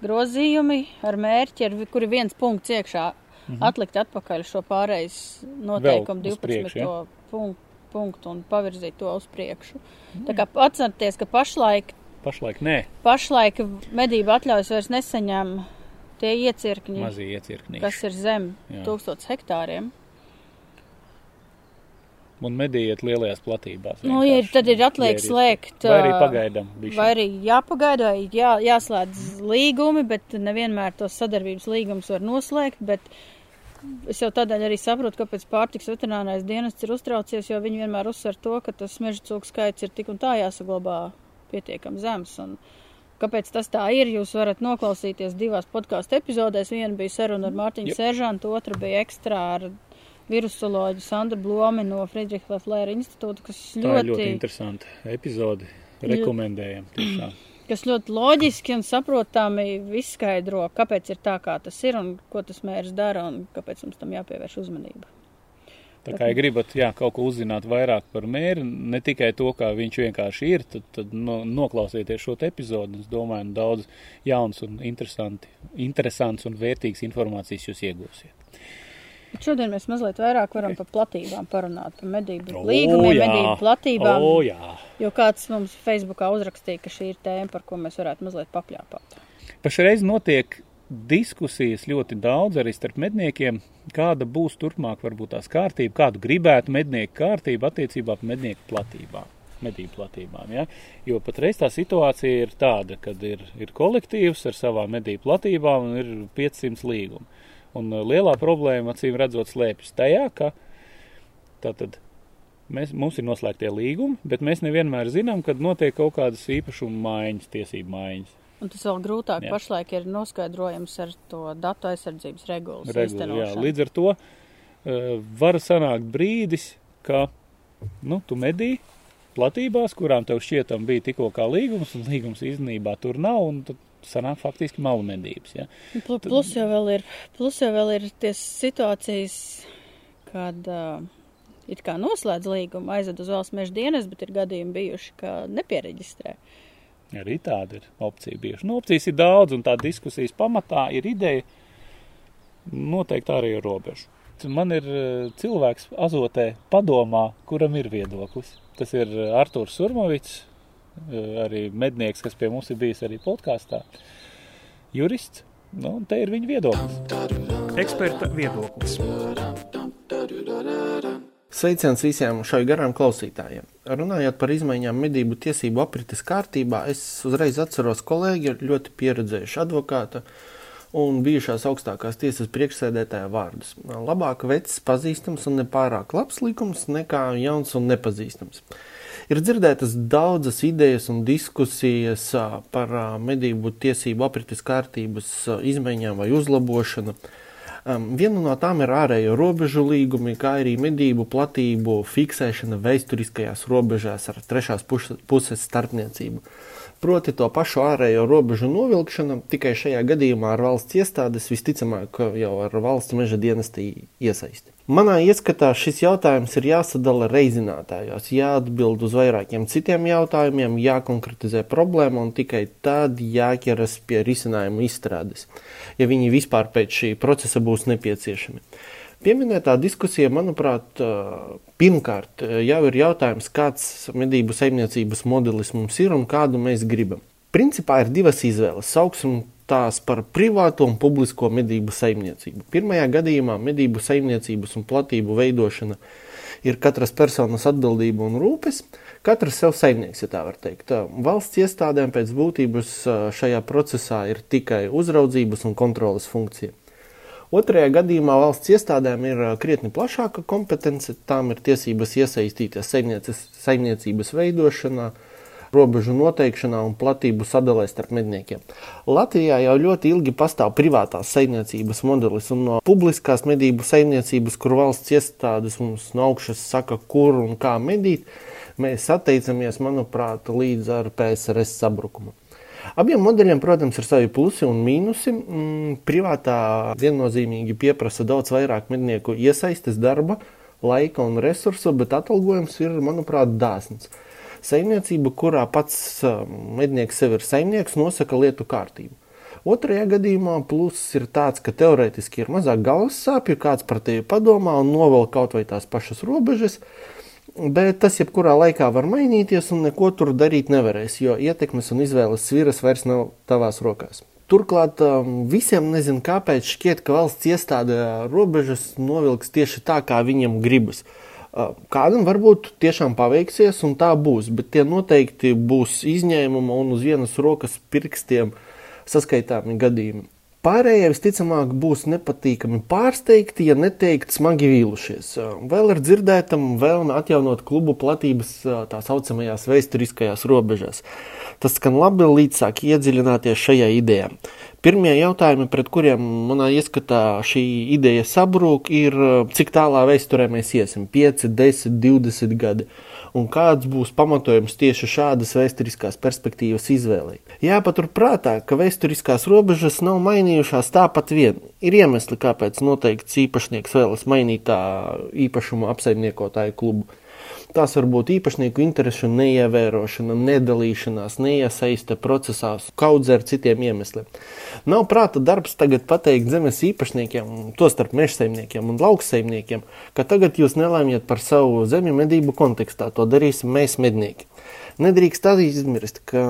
grozījumi ar mērķi, ar kuri viens punkts iekšā Mhm. atlikt atpakaļ šo pārejas noteikumu Vēl uz 12. priekšu, ja? punktu, punktu un pavirzīt to uz priekšu. Mhm. Tā kā atcerieties, ka pašlaik pašlaik nē, pašlaik medību atļaujas vairs nesaņem tie iecirkņi, iecirknī. kas ir zem Jā. 1000 hektāriem. Un medījiet lielajās platībās. Nu, ja, tad ir atliek Ja ir slēgt. Vai arī pagaidām. Vai arī jāpagaida, jā, jāslēdz līgumi, bet nevienmēr tos sadarbības līgumus var noslēgt. Bet es jau tādēļ arī saprotu, kāpēc pārtiks veterinārais dienests ir uztraucies, jo viņi vienmēr uzsver to, ka tas meža cūku skaits ir tik un tā jāsaglabā pietiekami zems. Un kāpēc tas tā ir? Jūs varat noklausīties divās podkāstu epizodēs. Viena bija saruna ar Mārtiņu Seržantu, otra bija ekstrā ar virusoloģu Sandru Blomi no Friedricha Leflēra institūta, kas Tā ir ļoti, ļoti interesanti epizodi. Rekomendējam tiešām. kas ļoti loģiski un saprotami izskaidro, kāpēc ir tā, kā tas ir un ko tas mērs dara un kāpēc mums tam jāpievērš uzmanība. Tā kā ja gribat jā, kaut ko uzzināt vairāk par mēri, ne tikai to, kā viņš vienkārši ir, tad, tad no, noklausieties šo epizodu. Es domāju, nu, daudz jauns un interesants un vērtīgs informācijas jūs iegūsiet. Bet šodien mēs mazliet vairāk varam par platībām parunāt, par medību O, līgumiem, jā. medību platībām. O, jā. Jo kāds mums Facebookā uzrakstīja, ka šī ir tēma, par ko mēs varētu mazliet papļāpāt. Pašreiz notiek diskusijas ļoti daudz arī starp medniekiem, kāda būs turpmāk varbūt tās kārtība, kādu gribētu mednieku kārtību attiecībā par mednieku platībām. Medību platībām, ja? Jo patreiz tā situācija ir tāda, ka ir, ir kolektīvs ar savām medību platībām un ir 500 līgumi. Un uh, lielā problēma, acīm redzot, slēpjas tajā, ka tātad mēs, mums ir noslēgtie līgumi, bet mēs nevienmēr zinām, kad notiek kaut kādas īpašuma maiņas, tiesību maiņas. Un tas vēl grūtāk Jā. pašlaik ir noskaidrojams ar to datu aizsardzības regulas Regula, jā, līdz ar to uh, var sanākt brīdis, ka nu, tu medī platībās, kurām tev šķietam bija tikko kā līgums, un līgums īstenībā tur nav, un tad sanāk faktiski malu medības. Ja? Pl- Plus jau vēl ir, plus jau vēl ir ties situācijas, kad uh, it kā noslēdz līgumu, aizved uz valsts meža dienas, bet ir gadījumi bijuši, ka nepiereģistrē. Arī tāda ir opcija bijuši. Nu, opcijas ir daudz, un tā diskusijas pamatā ir ideja noteikt arī robežu. Man ir cilvēks azotē padomā, kuram ir viedoklis. Tas ir Artūrs Surmovits, arī mednieks, kas pie mums ir bijis arī podkāstā. Jurists, nu, un te ir viņa viedoklis. Eksperta viedoklis. Sveiciens visiem šai garām klausītājiem. Runājot par izmaiņām medību tiesību aprites kārtībā, es uzreiz atceros kolēģi, ļoti pieredzējušu advokātu un bijušās augstākās tiesas priekšsēdētāja vārdus. Labāk vecs pazīstams un nepārāk labs likums nekā jauns un nepazīstams. Ir dzirdētas daudzas idejas un diskusijas par medību tiesību aprites kārtības izmaiņām vai uzlabošanu. Viena no tām ir ārējo robežu līgumi, kā arī medību platību fiksēšana vēsturiskajās robežās ar trešās puses starpniecību. Proti to pašu ārējo robežu novilkšana tikai šajā gadījumā ar valsts iestādes visticamāk jau ar valsts meža dienestī iesaisti. Manā ieskatā šis jautājums ir jāsadala reizinātājos, jāatbild uz vairākiem citiem jautājumiem, jākonkretizē problēma un tikai tad jāķeras pie risinājuma izstrādes, ja viņi vispār pēc šī procesa būs nepieciešami. Pieminētā diskusija, manuprāt, pirmkārt jau ir jautājums, kāds medību saimniecības modelis mums ir un kādu mēs gribam. Principā ir divas izvēles. Sauksim tās par privātu un publisko medību saimniecību. Pirmajā gadījumā medību saimniecības un platību veidošana ir katras personas atbildība un rūpes. Katrs sev saimnieks, ja tā var teikt. Valsts iestādēm pēc būtības šajā procesā ir tikai uzraudzības un kontrolas funkcija. Otrajā gadījumā valsts iestādēm ir krietni plašāka kompetence, tām ir tiesības iesaistīties saimniecības veidošanā, robežu noteikšanā un platību sadalē starp medniekiem. Latvijā jau ļoti ilgi pastāv privātās saimniecības modelis un no publiskās medību saimniecības, kur valsts iestādes mums no augšas saka, kur un kā medīt, mēs atteicamies, manuprāt, līdz ar PSRS sabrukumu. Abiem modeļiem, protams, ir savi plusi un mīnusi. Mm, privātā viennozīmīgi pieprasa daudz vairāk mednieku iesaistes darba, laika un resursu, bet atalgojums ir, manuprāt, dāsns. Saimniecība, kurā pats ā, mednieks sev ir saimnieks, nosaka lietu kārtību. Otrajā gadījumā pluss ir tāds, ka teorētiski ir mazāk galvas sāpju, kāds par tevi padomā un novelk kaut vai tās pašas robežas, bet tas jebkurā laikā var mainīties un neko tur darīt nevarēs, jo ietekmes un izvēles sviras vairs nav tavās rokās. Turklāt um, visiem nezinu, kāpēc šķiet, ka valsts iestāde robežas novilks tieši tā, kā viņam gribas. Uh, Kādam varbūt tiešām paveiksies, un tā būs, bet tie noteikti būs izņēmumi un uz vienas rokas pirkstiem saskaitāmi gadījumi. Pārējie visticamāk būs nepatīkami pārsteigti, ja neteikt smagi vīlušies. Vēl ir dzirdētam vēlme atjaunot klubu platības tā saucamajās vēsturiskajās robežās. Tas skan labi, līdz sāk iedziļināties šajā idejā. Pirmie jautājumi, pret kuriem manā ieskatā šī ideja sabrūk, ir cik tālā vēsturē mēs iesim - 5, 10, 20 gadi un kāds būs pamatojums tieši šādas vēsturiskās perspektīvas izvēlei. Jāpaturprātā, ka vēsturiskās robežas nav mainījušās tāpat vien. Ir iemesli, kāpēc noteikts īpašnieks vēlas mainīt tā īpašumu apsaimniekotāju klubu. Tās var būt īpašnieku interesu neievērošana, nedalīšanās, neiesaiste procesā, kaudz ar citiem iemesliem. Nav prāta darbs tagad pateikt zemes īpašniekiem, tostarp mežsaimniekiem un lauksaimniekiem, ka tagad jūs nelēmiet par savu zemi medību kontekstā, to darīsim mēs mednieki. Nedrīkst aizmirst, ka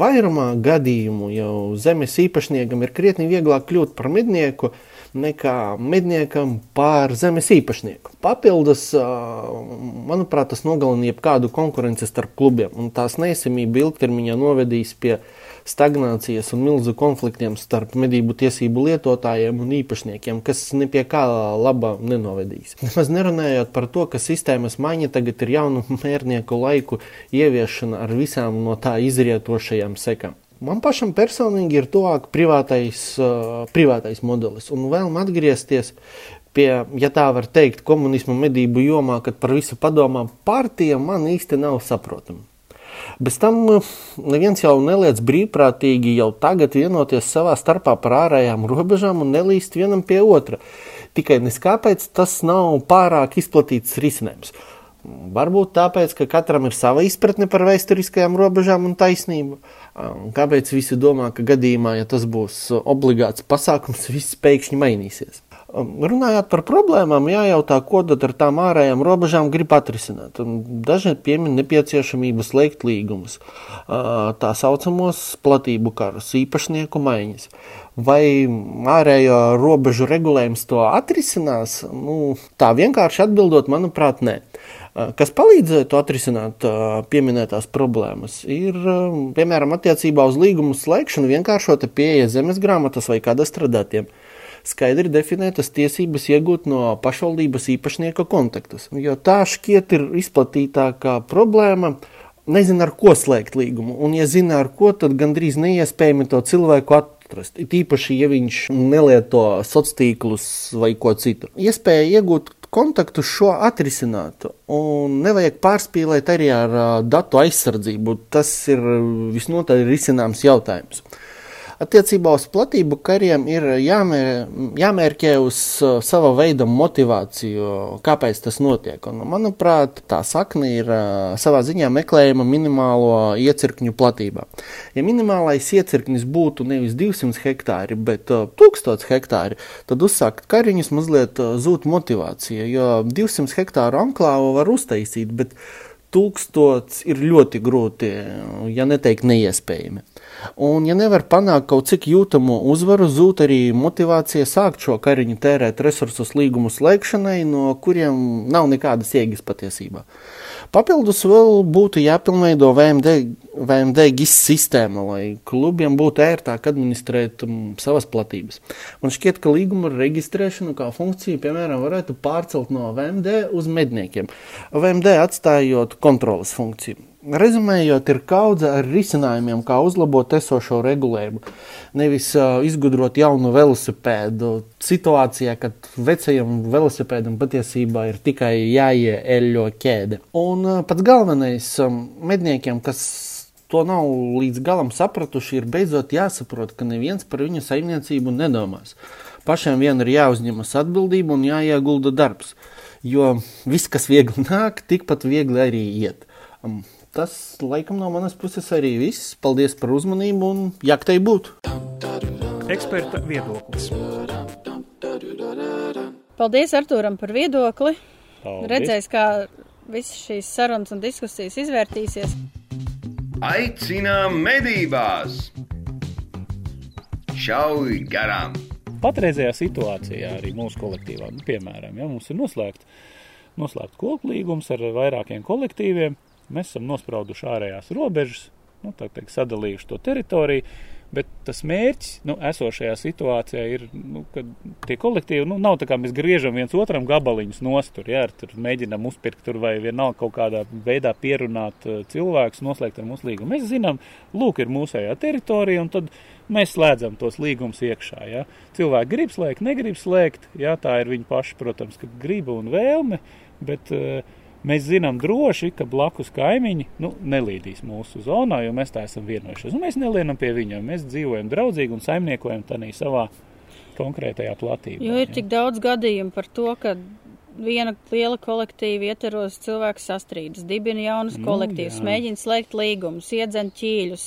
vairumā gadījumu jau zemes īpašniekam ir krietni vieglāk kļūt par mednieku, nekā medniekam pār zemes īpašnieku. Papildus, manuprāt, tas nogalina jebkādu konkurenci starp klubiem, un tās neesamība ilgtermiņā novedīs pie stagnācijas un milzu konfliktiem starp medību tiesību lietotājiem un īpašniekiem, kas ne pie kā laba nenovedīs. Nemaz nerunājot par to, ka sistēmas maiņa tagad ir jaunu mērnieku laiku ieviešana ar visām no tā izrietošajām sekām. Man pašam personīgi ir tuvāk privātais, uh, privātais modelis un vēlme atgriezties pie, ja tā var teikt, komunismu medību jomā, kad par visu padomā partija man īsti nav saprotama. Bez tam neviens jau neliec brīvprātīgi jau tagad vienoties savā starpā par ārējām robežām un nelīst vienam pie otra. Tikai neskāpēc tas nav pārāk izplatīts risinājums. Varbūt tāpēc, ka katram ir sava izpratne par vēsturiskajām robežām un taisnību. Kāpēc visi domā, ka gadījumā, ja tas būs obligāts pasākums, viss pēkšņi mainīsies? Runājot par problēmām, jājautā, ko tad ar tām ārējām robežām grib atrisināt. Daži piemin nepieciešamību slēgt līgumus, tā saucamos platību karus, īpašnieku maiņas. Vai ārējo robežu regulējums to atrisinās? Nu, tā vienkārši atbildot, manuprāt, nē. Kas palīdzētu atrisināt pieminētās problēmas, ir piemēram attiecībā uz līgumu slēgšanu vienkāršota pieeja zemes grāmatas vai kadastrādātiem. Skaidri definētas tiesības iegūt no pašvaldības īpašnieka kontaktus, jo tā šķiet ir izplatītākā problēma. Nezinu, ar ko slēgt līgumu, un, ja zina, ar ko, tad gandrīz neiespējami to cilvēku atrast. It īpaši, ja viņš nelieto sociālos tīklus vai ko citu. Iespēja iegūt kontaktu šo atrisinātu. Un nevajag pārspīlēt arī ar datu aizsardzību. Tas ir visnotaļ risināms jautājums. Attiecībā uz platību kariem ir jāmēr, jāmērķē uz uh, sava veida motivāciju, kāpēc tas notiek. Un, manuprāt, tā sakne ir uh, savā ziņā meklējama minimālo iecirkņu platībā. Ja minimālais iecirknis būtu nevis 200 hektāri, bet uh, 1000 hektāri, tad uzsākt kariņus mazliet uh, zūd motivācija, jo 200 hektāru anklāvu var uztaisīt, bet tūkstots ir ļoti grūti, ja neteikt neiespējami. Un, ja nevar panākt kaut cik jūtamu uzvaru, zūd arī motivācija sākt šo kariņu tērēt resursus līgumu slēgšanai, no kuriem nav nekādas jēgas patiesībā. Papildus vēl būtu jāpilnveido VMD, VMD GIS sistēma, lai klubiem būtu ērtāk administrēt um, savas platības. Man šķiet, ka līguma reģistrēšanu kā funkciju, piemēram, varētu pārcelt no VMD uz medniekiem, VMD atstājot kontrolas funkciju. Rezumējot, ir kaudze ar risinājumiem, kā uzlabot esošo regulējumu. Nevis uh, izgudrot jaunu velosipēdu situācijā, kad vecajam velosipēdam patiesībā ir tikai jāieeļo ķēde. Un uh, pats galvenais um, medniekiem, kas to nav līdz galam sapratuši, ir beidzot jāsaprot, ka neviens par viņu saimniecību nedomās. Pašiem vien ir jāuzņemas atbildība un jāiegulda darbs, jo viss, kas viegli nāk, tikpat viegli arī iet. Um, tas laikam no manas puses arī viss. Paldies par uzmanību un jaktei būt! Eksperta viedoklis. Paldies Artūram par viedokli. Paldies. Redzēs, kā visas šīs sarunas un diskusijas izvērtīsies. Aicinām medībās! Šauj garām! Patreizajā situācijā arī mūsu kolektīvā, nu, piemēram, ja mums ir noslēgts noslēgt koku līgums ar vairākiem kolektīviem, mēs esam nosprauduši ārējās robežas, nu, tā teikt, sadalījuši to teritoriju, Bet tas mērķis, nu, esošajā situācijā ir, nu, ka tie kolektīvi, nu, nav tā kā mēs griežam viens otram gabaliņus nostur, jā, tur mēģinam uzpirkt tur vai vienalga kaut kādā veidā pierunāt uh, cilvēkus, noslēgt ar mūsu līgumu. Mēs zinām, lūk, ir mūsējā teritorija, un tad mēs slēdzam tos līgumus iekšā, jā. Cilvēki grib slēgt, negrib slēgt, jā, tā ir viņa paša, protams, griba un vēlme, bet uh, mēs zinām droši, ka blakus kaimiņi nu, nelīdīs mūsu zonā, jo mēs tā esam vienojušies. Un mēs nelienam pie viņiem, mēs dzīvojam draudzīgi un saimniekojam tādā savā konkrētajā platībā. Jo ir ja. tik daudz gadījumu par to, ka viena liela kolektīva ietvaros cilvēks sastrīdas, dibina jaunas nu, kolektīvas, jā. mēģina slēgt līgumus, iedzen ķīļus,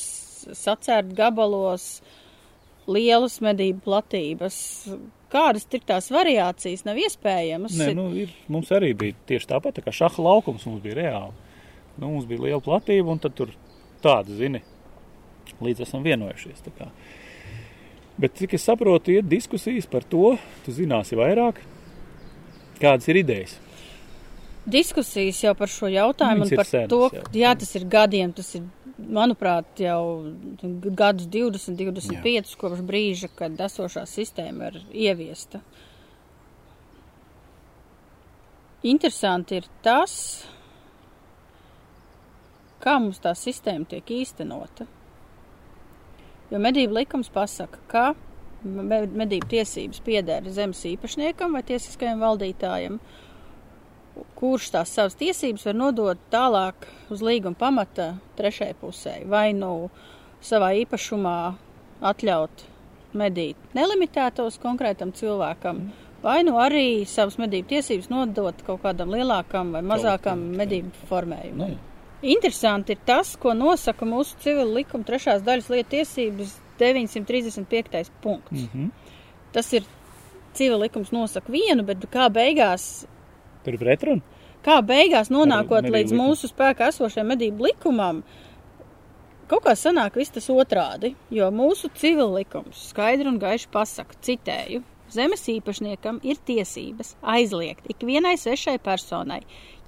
sacērt gabalos lielas medību platības, kādas ir tās variācijas, nav iespējamas. Nē, nu, ir, mums arī bija tieši tāpat, tā kā šaha laukums mums bija reāli. Nu, mums bija liela platība, un tad tur tāda, zini, līdz esam vienojušies. Bet, cik es saprotu, ir diskusijas par to, tu zināsi vairāk, kādas ir idejas. Diskusijas jau par šo jautājumu un par senas, to, jā. jā, tas ir gadiem, tas ir manuprāt, jau gadus 20, 25 Jā. kopš brīža, kad esošā sistēma ir ieviesta. Interesanti ir tas, kā mums tā sistēma tiek īstenota. Jo medību likums pasaka, ka medību tiesības pieder zemes īpašniekam vai tiesiskajam valdītājam, kurš tās savas tiesības var nodot tālāk uz līguma pamata trešajai pusē, vai nu savā īpašumā atļaut medīt nelimitētos konkrētam cilvēkam, vai nu arī savas medību tiesības nodot kaut kādam lielākam vai mazākam medību formējumam. Interesanti ir tas, ko nosaka mūsu civila likuma trešās daļas lietu tiesības 935. punkts. Mm -hmm. Tas ir civila likums nosaka vienu, bet kā beigās Tur ir pretruna. kā beigās nonākot medību līdz likumu. mūsu spēkā esošajam medību likumam, kaut kā sanāk viss tas otrādi, jo mūsu civil likums skaidri un gaiši pasaka, citēju, zemes īpašniekam ir tiesības aizliegt ikvienai svešai personai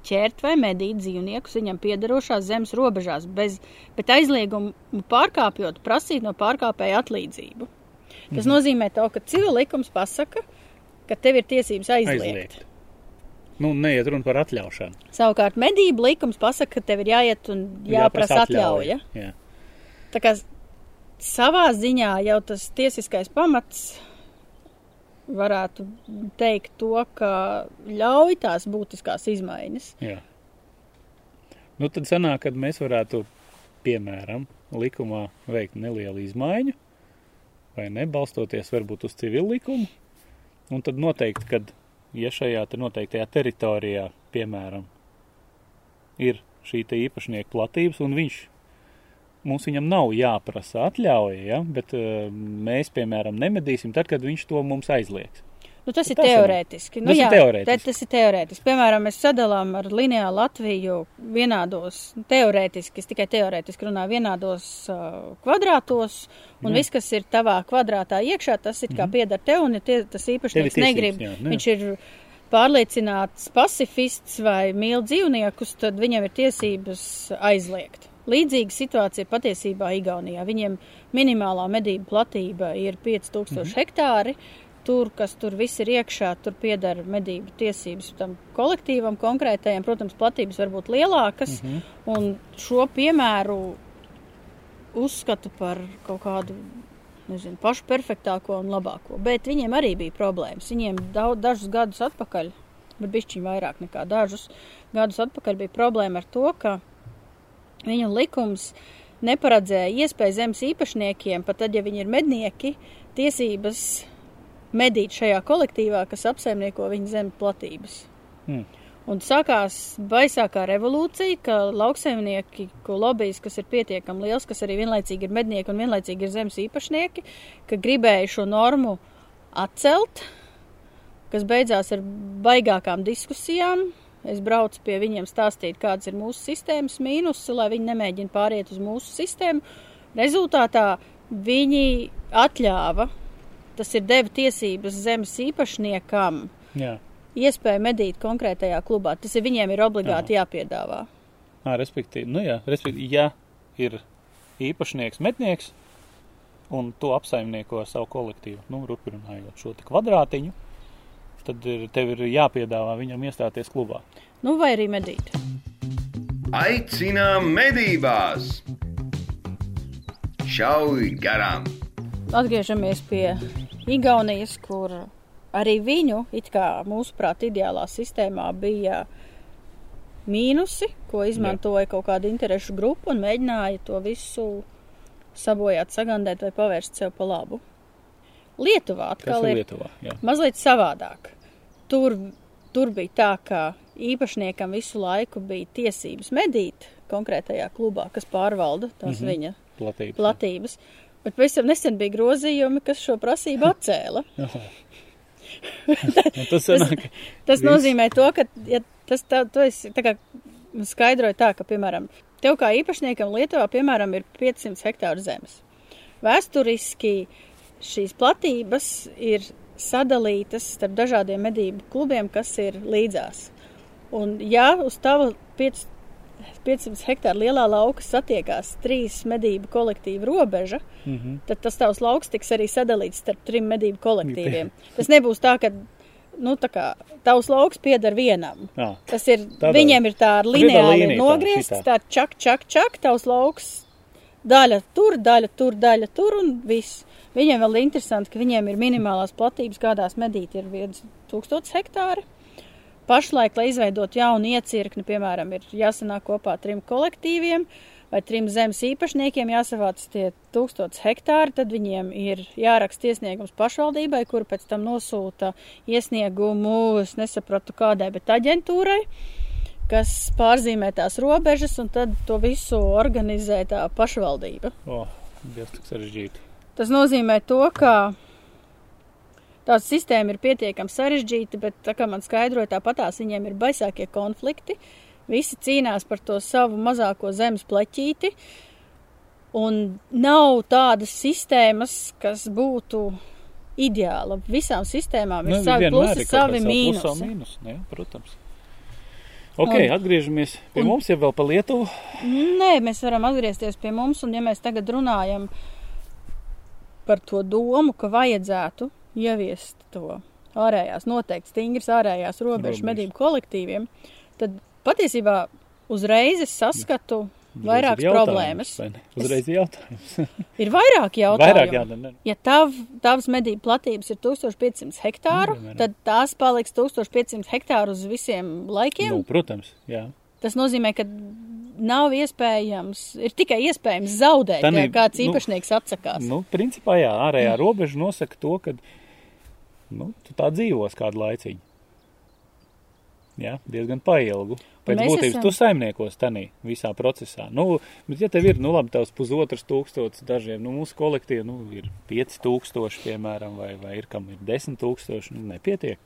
ķert vai medīt dzīvniekus viņam piederošās zemes robežās, bez, bet aizliegumu pārkāpjot, prasīt no pārkāpēja atlīdzību. Tas mhm. nozīmē to, ka civil likums pasaka, ka tev ir tiesības aizliegt. aizliegt. Nu, neiet runa par atļaušanu. Savukārt medību likums pasaka, ka tev ir jāiet un jāprasa atļauja. Jā. Tā kā savā ziņā jau tas tiesiskais pamats varētu teikt to, ka ļauj tās būtiskās izmaiņas. Jā. Nu, tad sanāk, kad mēs varētu, piemēram, likumā veikt nelielu izmaiņu, vai ne, balstoties varbūt uz civilu likumu, un tad noteikti, kad, ja šajā te noteiktajā teritorijā, piemēram, ir šī te īpašnieka platības, un viņš, mums viņam nav jāprasa atļauja, ja, bet uh, mēs, piemēram, nemedīsim tad, kad viņš to mums aizliegs. Nu, tas ir Tas ir- teorētiski. Nu, tas ir jā, teorētiski. te- Tas ir teorētiski. Piemēram, mēs sadalām ar lineālu Latviju vienādos, teorētiski, es tikai teorētiski runāju, vienādos uh, kvadrātos, un Jā. viss, kas ir tavā kvadrātā iekšā, tas it kā pieder tev, un tie, tas ir īpašnieks tiesības, negrib, jā, nu jā. viņš ir pārliecināts pacifists vai mīl dzīvniekus, tad viņam ir tiesības aizliegt. Līdzīga situācija ir patiesībā Igaunijā. Viņiem minimālā medību platība ir 5000 Mhm. hektāri. Tur, kas tur viss ir iekšā, tur pieder medību tiesības tam kolektīvam konkrētajam. Protams, platības var būt lielākas, Mhm. un šo piemēru uzskatu par kaut kādu nezinu, pašu perfektāko un labāko. Bet viņiem arī bija problēmas. Viņiem daudz, dažus gadus atpakaļ, bet bišķiņ vairāk nekā dažus gadus atpakaļ bija problēma ar to, ka viņu likums neparedzēja iespēju zemes īpašniekiem, pat tad, ja viņi ir mednieki, tiesības medīt šajā kolektīvā, kas apsaimnieko viņa zemes platības. Mm. Un sākās baisākā revolūcija, ka lauksaimnieki, ko lobbyis, kas ir pietiekami liels, kas arī vienlaicīgi ir mednieki un vienlaicīgi ir zemes īpašnieki, ka gribēja šo normu atcelt, kas beidzās ar baigākām diskusijām. Es braucu pie viņiem stāstīt, kādas ir mūsu sistēmas mīnusi, lai viņi nemēģina pāriet uz mūsu sistēmu. Rezultātā viņi atļāva, tas ir deva tiesības zemes īpašniekam Jā. iespēju medīt konkrētajā klubā. Tas ir viņiem ir obligāti jāpiedāvā. Ā, respektīvi, nu jā, respektīvi, ja ir īpašnieks, mednieks, un to apsaimnieko savu kolektīvu. Nu, runājot šo kvadrātiņu, tad ir, tev ir jāpiedāvā viņam iestāties klubā. Nu, vai arī medīt. Aicinām medībās! Šauj garām! Atgriežamies pie Igaunijas, kur arī viņu, it kā mūsuprāt, ideālā sistēmā bija mīnusi, ko izmantoja kaut kāda interešu grupa un mēģināja to visu sabojāt, sagandēt vai pavērst sev pa labu. Lietuvā atkal ir Lietuvā, jā. mazliet savādāk. Tur, tur bija tā, ka īpašniekam visu laiku bija tiesības medīt konkrētajā klubā, kas pārvalda tās mm -hmm. viņa platības. platības. Bet pavisam nesen bija grozījumi, kas šo prasību atcēla. tas, sanāk, tas, tas nozīmē to, ka ja tas tā, tu esi tā kā skaidroja tā, ka, piemēram, tev kā īpašniekam Lietuvā, piemēram, ir 500 hektāru zemes. Vēsturiski šīs platības ir sadalītas starp dažādiem medību klubiem, kas ir līdzās. Un, ja uz tava 5, 500 hektāru lielā lauka satiekās trīs medību kolektīvu robeža, mm -hmm. tad tas tavs lauks tiks arī sadalīts starp trim medību kolektīviem. Tas nebūs tā, ka nu, tā kā tavs lauks pieder vienam. Jā. Tas ir, Tādā. viņiem ir tā lineāli nogriezts, tā čak, čak, čak, tavs lauks daļa tur, daļa tur, daļa tur un viss. Viņiem vēl ir interesanti, ka viņiem ir minimālās platības, kādās medīt ir 1000 hektāri. Pašlaik, lai izveidot jaunu iecirkni, piemēram, ir jāsanāk kopā trim kolektīviem vai trim zemes īpašniekiem, jāsavāc tie tūkstots hektāri, tad viņiem ir jāraksta iesniegums pašvaldībai, kur pēc tam nosūta iesniegumu, es nesapratu kādai, bet aģentūrai, kas pārzīmē tās robežas, un tad to visu organizē tā pašvaldība. Oh, tik sarežģīti. Tas nozīmē to, ka Tā sistēma ir pietiekami sarežģīta, bet, tā kā man skaidroja, tāpatās viņiem ir baisākie konflikti. Visi cīnās par to savu mazāko zemes pleķīti, un nav tādas sistēmas, kas būtu ideāla. Visām sistēmām ir nu, savi plusi, savi mīnusi. Mīnus, ne, protams. Ok, un, atgriežamies pie un, mums, ja vēl pa Lietuvu. Nē, mēs varam atgriezties pie mums, un ja mēs tagad runājam par to domu, ka vajadzētu ieviest to ārējās, noteikti stingras ārējās robežas medību kolektīviem, tad patiesībā uzreiz es saskatu vairākas problēmas. Uzreiz ir jautājums. ir vairāk jautājumu. Vairāk jautājumu. Ja tav, tavs medību platības ir 1500 hektāru, nu, tad tās paliks 1500 hektāru uz visiem laikiem? Nu, protams, jā. Tas nozīmē, ka nav iespējams, ir tikai iespējams zaudēt, Tanī, ja kāds nu, īpašnieks nu, atsakās. Nu, principā jā, ārējā robeža nosaka to, ka nu, tu tā dzīvos kādu laiciņu. Jā, diezgan pailgu. Pēc būtības esam... tu saimniekos tanī visā procesā. Nu, bet ja tev ir, nu labi, tavs pusotras tūkstots dažiem, nu mūsu kolektīvi, nu ir pieci tūkstoši, piemēram, vai, vai ir kam ir desmit tūkstoši, nu nepietiek.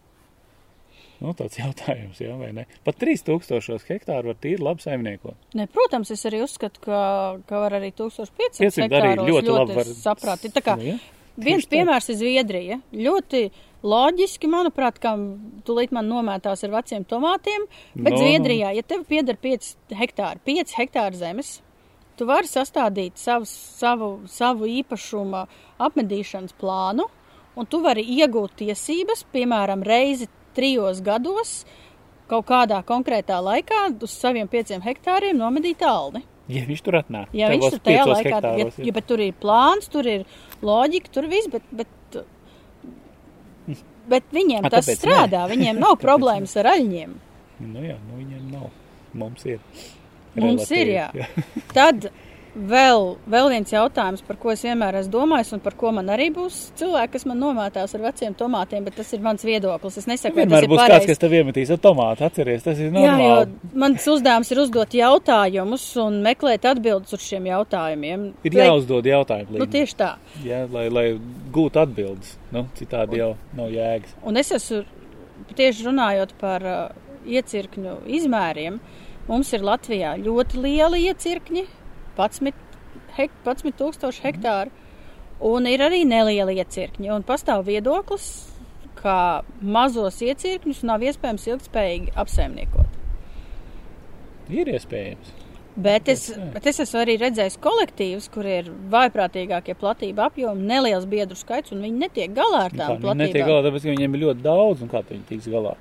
Nu, tāds jautājums, jā, vai ne? Pat 3000 hektāru var tīri labi saimniekot. Ne, protams, es arī uzskatu, ka, ka var arī 1500 hektāros arī ļoti, ļoti labi var... saprāt. Tā kā nu, viens piemērs ir Zviedrija. Ļoti loģiski, manuprāt, kā tūlīt man nomētās ar veciem tomātiem, bet no. Zviedrijā, ja tev pieder 5 hektāri, 5 hektāri zemes, tu vari sastādīt savus, savu, savu īpašumu apmedīšanas plānu, un tu vari iegūt tiesības, piemēram, reizi trijos gados, kaut kādā konkrētā laikā uz saviem pieciem hektāriem nomedīt alni. Ja viņš tur atnāk, ja viņš tur tajā laikā, ja, ja, bet tur ir plāns, tur ir loģika, tur viss, bet, bet Bet viņiem A, tas strādā, ne? viņiem nav problēmas ar aļņiem. Nu jā, nu viņiem nav. Mums ir. Mums Relatīvi, ir, jā. jā. Tad vēl, vēl viens jautājums, par ko es vienmēr esmu domājis, un par ko man arī būs cilvēki, kas man nomētās ar veciem tomātiem, bet tas ir mans viedoklis. Es nesaku, ka tas ir būs pareiz. kāds, kas tev iemetīs ar tomātu, atceries, tas ir normāli. Jā, jo mans uzdevums ir uzdot jautājumus un meklēt atbildes uz šiem jautājumiem. Ir lai... jāuzdod jautājumi. Nu, tieši tā. Jā, lai, lai gūtu atbildes. Nu, citādi un, jau nav jēgas. Un es esmu tieši runājot par uh, iecirkņu izmēriem. Mums ir Latvijā ļoti lieli iecirkņi, 11, hek, 11 tūkstoši hektāru, un ir arī nelieli iecirkņi. Un pastāv viedoklis, ka mazos iecirkņus nav iespējams ilgspējīgi apsaimniekot. Ir iespējams. Bet es, bet es esmu arī redzējis kolektīvus, kur ir vaiprātīgākie platība apjomi, neliels biedru skaits, un viņi netiek galā ar Nu, tām kā, viņi netiek platībām. galā, tāpēc, ka viņiem ir ļoti daudz, un kā viņi tiks galā.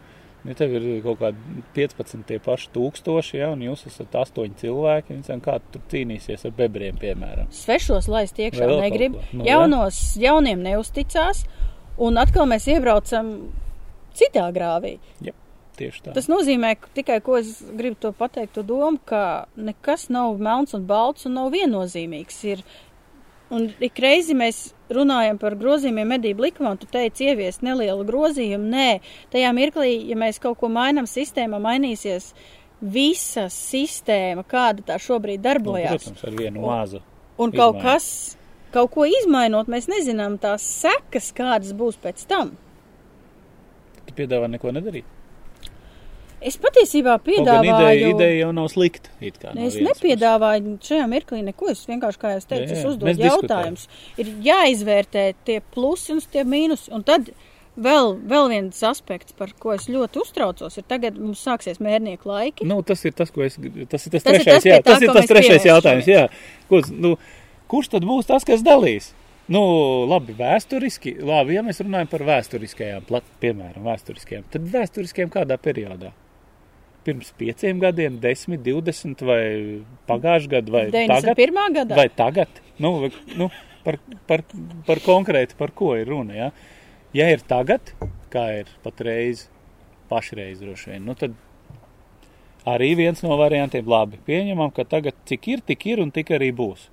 Ja tev ir kaut kādi 15 tie paši tūkstoši, ja, un jūs esat astoņi cilvēki, un kā tu tur cīnīsies ar bebriem, piemēram. Svešos laist iekšā vēl negrib? Nu, jaunos, jauniem neusticās, un atkal mēs iebraucam citā grāvī. Tieši tā. Tas nozīmē ka tikai, ko es gribu to pateikt, to domu, ka nekas nav melns un balts un nav viennozīmīgs. Ir, un ik reizi mēs runājam par grozījumiem medību likumā, un tu teici ieviest nelielu grozījumu. Nē, tajā mirklī, ja mēs kaut ko mainām sistēmā, mainīsies visa sistēma, kāda tā šobrīd Nu, darbojas. protams, ar vienu mazu. un kaut izmaiņu. kas, kaut ko izmainot, mēs nezinām tās sekas, kādas būs pēc tam. Tu piedāvā neko nedarīt. Es patiesībā Kaut piedāvāju. ideja, ideja jau nav slikta. no Es nepiedāvāju šajā mirklī neko. Es vienkārši, kā jau es teicu, Jā, es jā, uzdodu mēs diskutējam. jautājumus. Ir jāizvērtē tie plusi un tie mīnusi. Un tad vēl, vēl viens aspekts, par ko es ļoti uztraucos, ir tagad mums sāksies mērnieku laiki. Nu, tas ir tas, ko es. Tas ir tas, Tas ir trešais, tas, pie jā, tā, tas ir tas trešais jautājums. Jā. Ko, nu, kurš tad būs tas, kas dalīs? Nu, labi, vēsturiski, labi, ja mēs runājam par vēsturiskajām, plat, piemēram, vēsturiskajām, tad vēsturiskajām kādā periodā? Pirms pieciem gadiem, desmit, divdesmit vai pagājušajā gadā, vai tagad? 91. gadā. Vai tagad? Nu, vai- nu, par, par, par konkrēti, par ko ir runa. Ja, ja ir tagad, kā ir patreiz, pašreiz droši vien, nu, tad arī viens no variantiem labi. Pieņemam, ka tagad cik ir, tik ir un tik arī būs.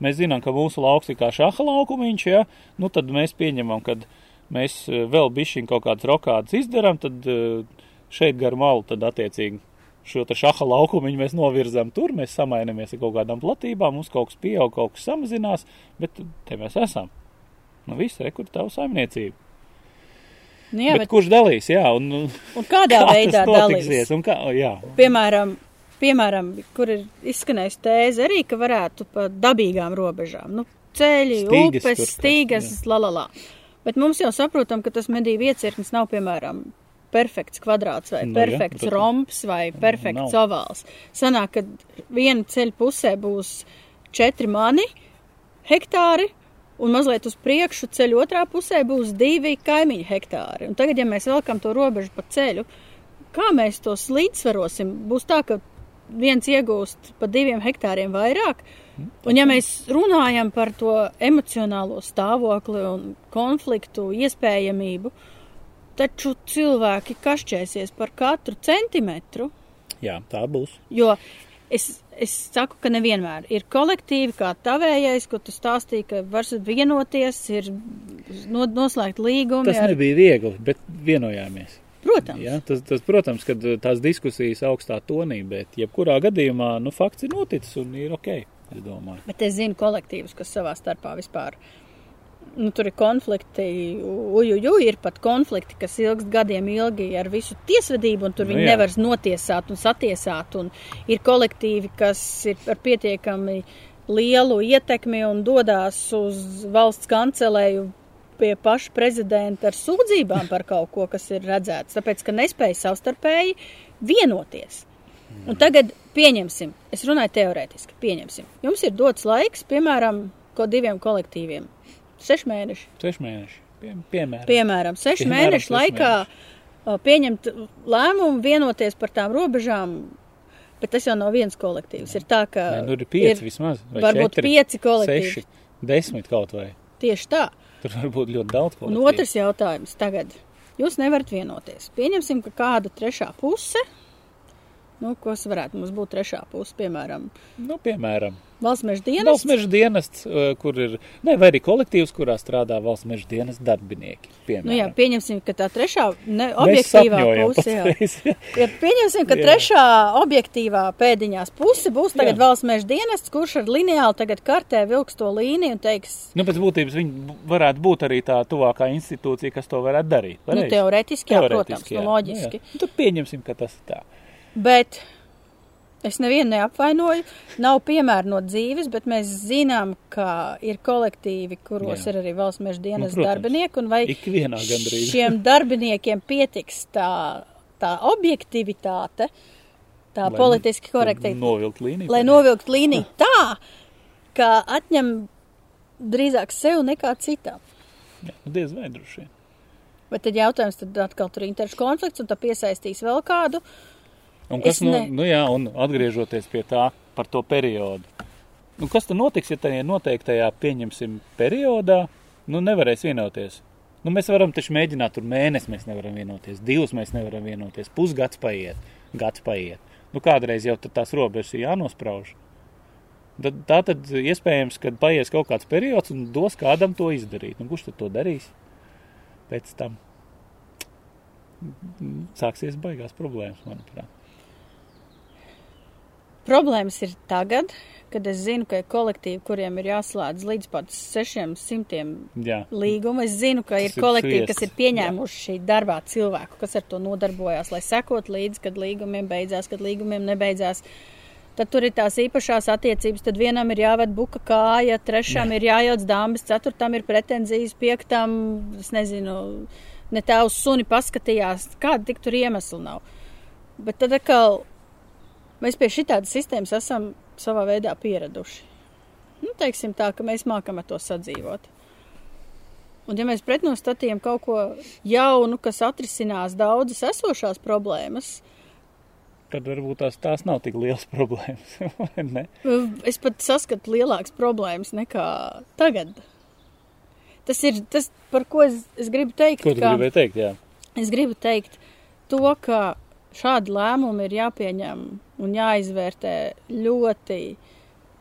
Mēs zinām, ka mūsu lauks ir kā šaha laukumiņš, ja, nu, tad mēs pieņemam, ka mēs eh, vēl bišķiņ kaut kādas rokādas izdarām, tad eh, šeit gar malu, tad attiecīgi šo šaha laukumiņu mēs novirzām tur, mēs samainamies ar kaut kādām platībām, mums kaut kas pieaug, kaut kas samazinās, bet te mēs esam. Nu, viss, rekur tavu saimniecību. Nu, jā, bet, bet, kurš dalīs, jā, un, un kādā kā veidā tas notiksies, dalīs? un kā, jā, Piemēram, piemēram, kur ir izskanējis tēze arī, ka varētu pa dabīgām robežām. Nu, ceļi, Stīgas upes, turpat, stīgas, la la la. Bet mums jau saprotam, ka tas medību iecirknis nav, piemēram, perfekts kvadrāts vai Nu, jā, perfekts protams. romps vai perfekts nav. ovāls. Sanāk, ka viena ceļa pusē būs četri mani hektāri, un mazliet uz priekšu ceļa otrā pusē būs divi kaimiņu hektāri. Un tagad, ja mēs velkam to robežu pa ceļu, kā mēs tos līdzsvarosim? Būs tā, ka viens iegūst pa diviem hektāriem vairāk. Un ja mēs runājam par to emocionālo stāvokli un konfliktu iespējamību, taču cilvēki kašķēsies par katru centimetru, jā, tā būs. jo es, es saku, ka nevienmēr ir kolektīvi, kā tavējais, ko tu stāstīji, ka var vienoties, ir no, noslēgt līgumi. Tas nebija viegli, bet vienojāmies. Protams. Ja, tas, tas, protams, ka tās diskusijas augstā tonī, bet jebkurā gadījumā nu, fakts ir noticis un ir ok. Es domāju, Bet es zinu kolektīvus, kas savā starpā vispār. Nu, tur ir konflikti, ujuju, ir pat konflikti, kas ilgst gadiem ilgi ar visu tiesvedību, un tur Nu viņi jā. nevar notiesāt un satiesāt. Un ir kolektīvi, kas ir ar pietiekami lielu ietekmi un dodas uz valsts kancelēju pie paša prezidenta ar sūdzībām par kaut ko, kas ir redzēts, tāpēc, ka nespēja savstarpēji vienoties. Un tagad pieņemsim, es runāju teorētiski, pieņemsim. Jums ir dots laiks, piemēram, ko diviem kolektīviem. Seši mēneši. seši mēneši. Pie, piemēram, Piemēram, sešu Piemēram, mēnešu seši laikā o, pieņemt lēmumu, vienoties par tām robežām, bet tas jau nav viens kolektīvs. Ir tā, ka Nē, nu, ir pieci vismaz. vai varbūt četri, pieci kolektīvi. Seši, desmit kaut vai. Tieši tā. Tur var būt ļoti daudz Un kolektīvu. otrs jautājums tagad. Jūs nevarat vienoties. Pieņemsim, ka kāda trešā puse, nu, kas varētu mums būt trešā puse, piemēram, Nu, piemēram, valsts meža dienas. valsts meža dienests, eh, kur ir, ne, vai arī kolektīvs, kurā strādā valsts meža dienas darbinieki. Piemēram. Nu, jā, pieņemsim, ka tā trešā ne, objektīvā puse. Jā. Ir pieņemsim, ka Jā. trešā objektīvā pēdiņās puse būs tagad Jā. valsts meža dienests, kurš ar lineāli tagad kartē vilks to līniju un teiks, Nu, pēc būtības viņi varētu būt arī tā tuvākā institūcija, kas to varētu darīt. nu, Pareizi? teorētiski, jā, protams, Teorētiski, nu, jā. loģiski. Nu, jā. Tad pieņemsim, ka tas ir tā. Bet es nevienu neapvainoju. Nav piemēra no dzīves, bet mēs zinām, ka ir kolektīvi, kuros Jā. ir arī valsts meža dienas protams. darbinieki. Vai Ikvienā gandrīz. šiem darbiniekiem pietiks tā, tā objektivitāte, tā Lai politiski korekti teikt, Novilkt līniju. lai novilktu līniju tā, ka atņem drīzāk sev nekā citam. Jā, nu, diez vai droši vien. Bet tad jautājums, tad atkal tur ir interešu konflikts, un tad piesaistīs vēl kādu. Un kas ne- nu jā, un atgriežoties pie tā par to periodu. Nu, kas tad notiks, ja tajā noteiktajā pieņemsim periodā, nu nevarēs vienoties? Nu, mēs varam taču mēģināt tur mēnesi, mēs nevaram vienoties, divus mēs nevaram vienoties, pusgads paiet, gads paiet. Nu, kādreiz jau tās robežas ir jānosprauž. Tad, tā tad iespējams, ka paies kaut kāds periods un dos kādam to izdarīt. Nu, kurš tad to darīs? Pēc tam sāksies baigās problēmas, manuprāt. Problēmas ir tagad, kad es zinu, ka ir kolektīvi, kuriem ir jāslēdz līdz pat 600 Jā. līgumu. Es zinu, ka ir kolektīvi, kas ir pieņēmuši šī darbā cilvēku, kas ar to nodarbojās, lai sekot līdzi, kad līgumiem beidzās, kad līgumiem nebeidzās. Tad tur ir tās īpašās attiecības. Tad vienam ir jāved buka kāja, trešam ir jājauc dāmas, ceturtam ir pretenzijas, piektam, es nezinu, ne tā uz suni paskatījās, kāda tik tur iemesla nav. Bet tad atkal mēs pie šitādas sistēmas esam savā veidā pieraduši. Nu, teiksim tā, ka mēs mākam ar to sadzīvot. Un ja mēs pretnostatījam kaut ko jaunu, kas atrisinās daudzas esošās problēmas, tad varbūt tās, tās nav tik liels problēmas. es pat saskatu lielākas problēmas nekā tagad. Tas ir tas, par ko es, es gribu teikt. Ko tu ka- gribēji teikt? Jā. Es gribu teikt to, ka šādi lēmumi ir jāpieņem un jāizvērtē ļoti,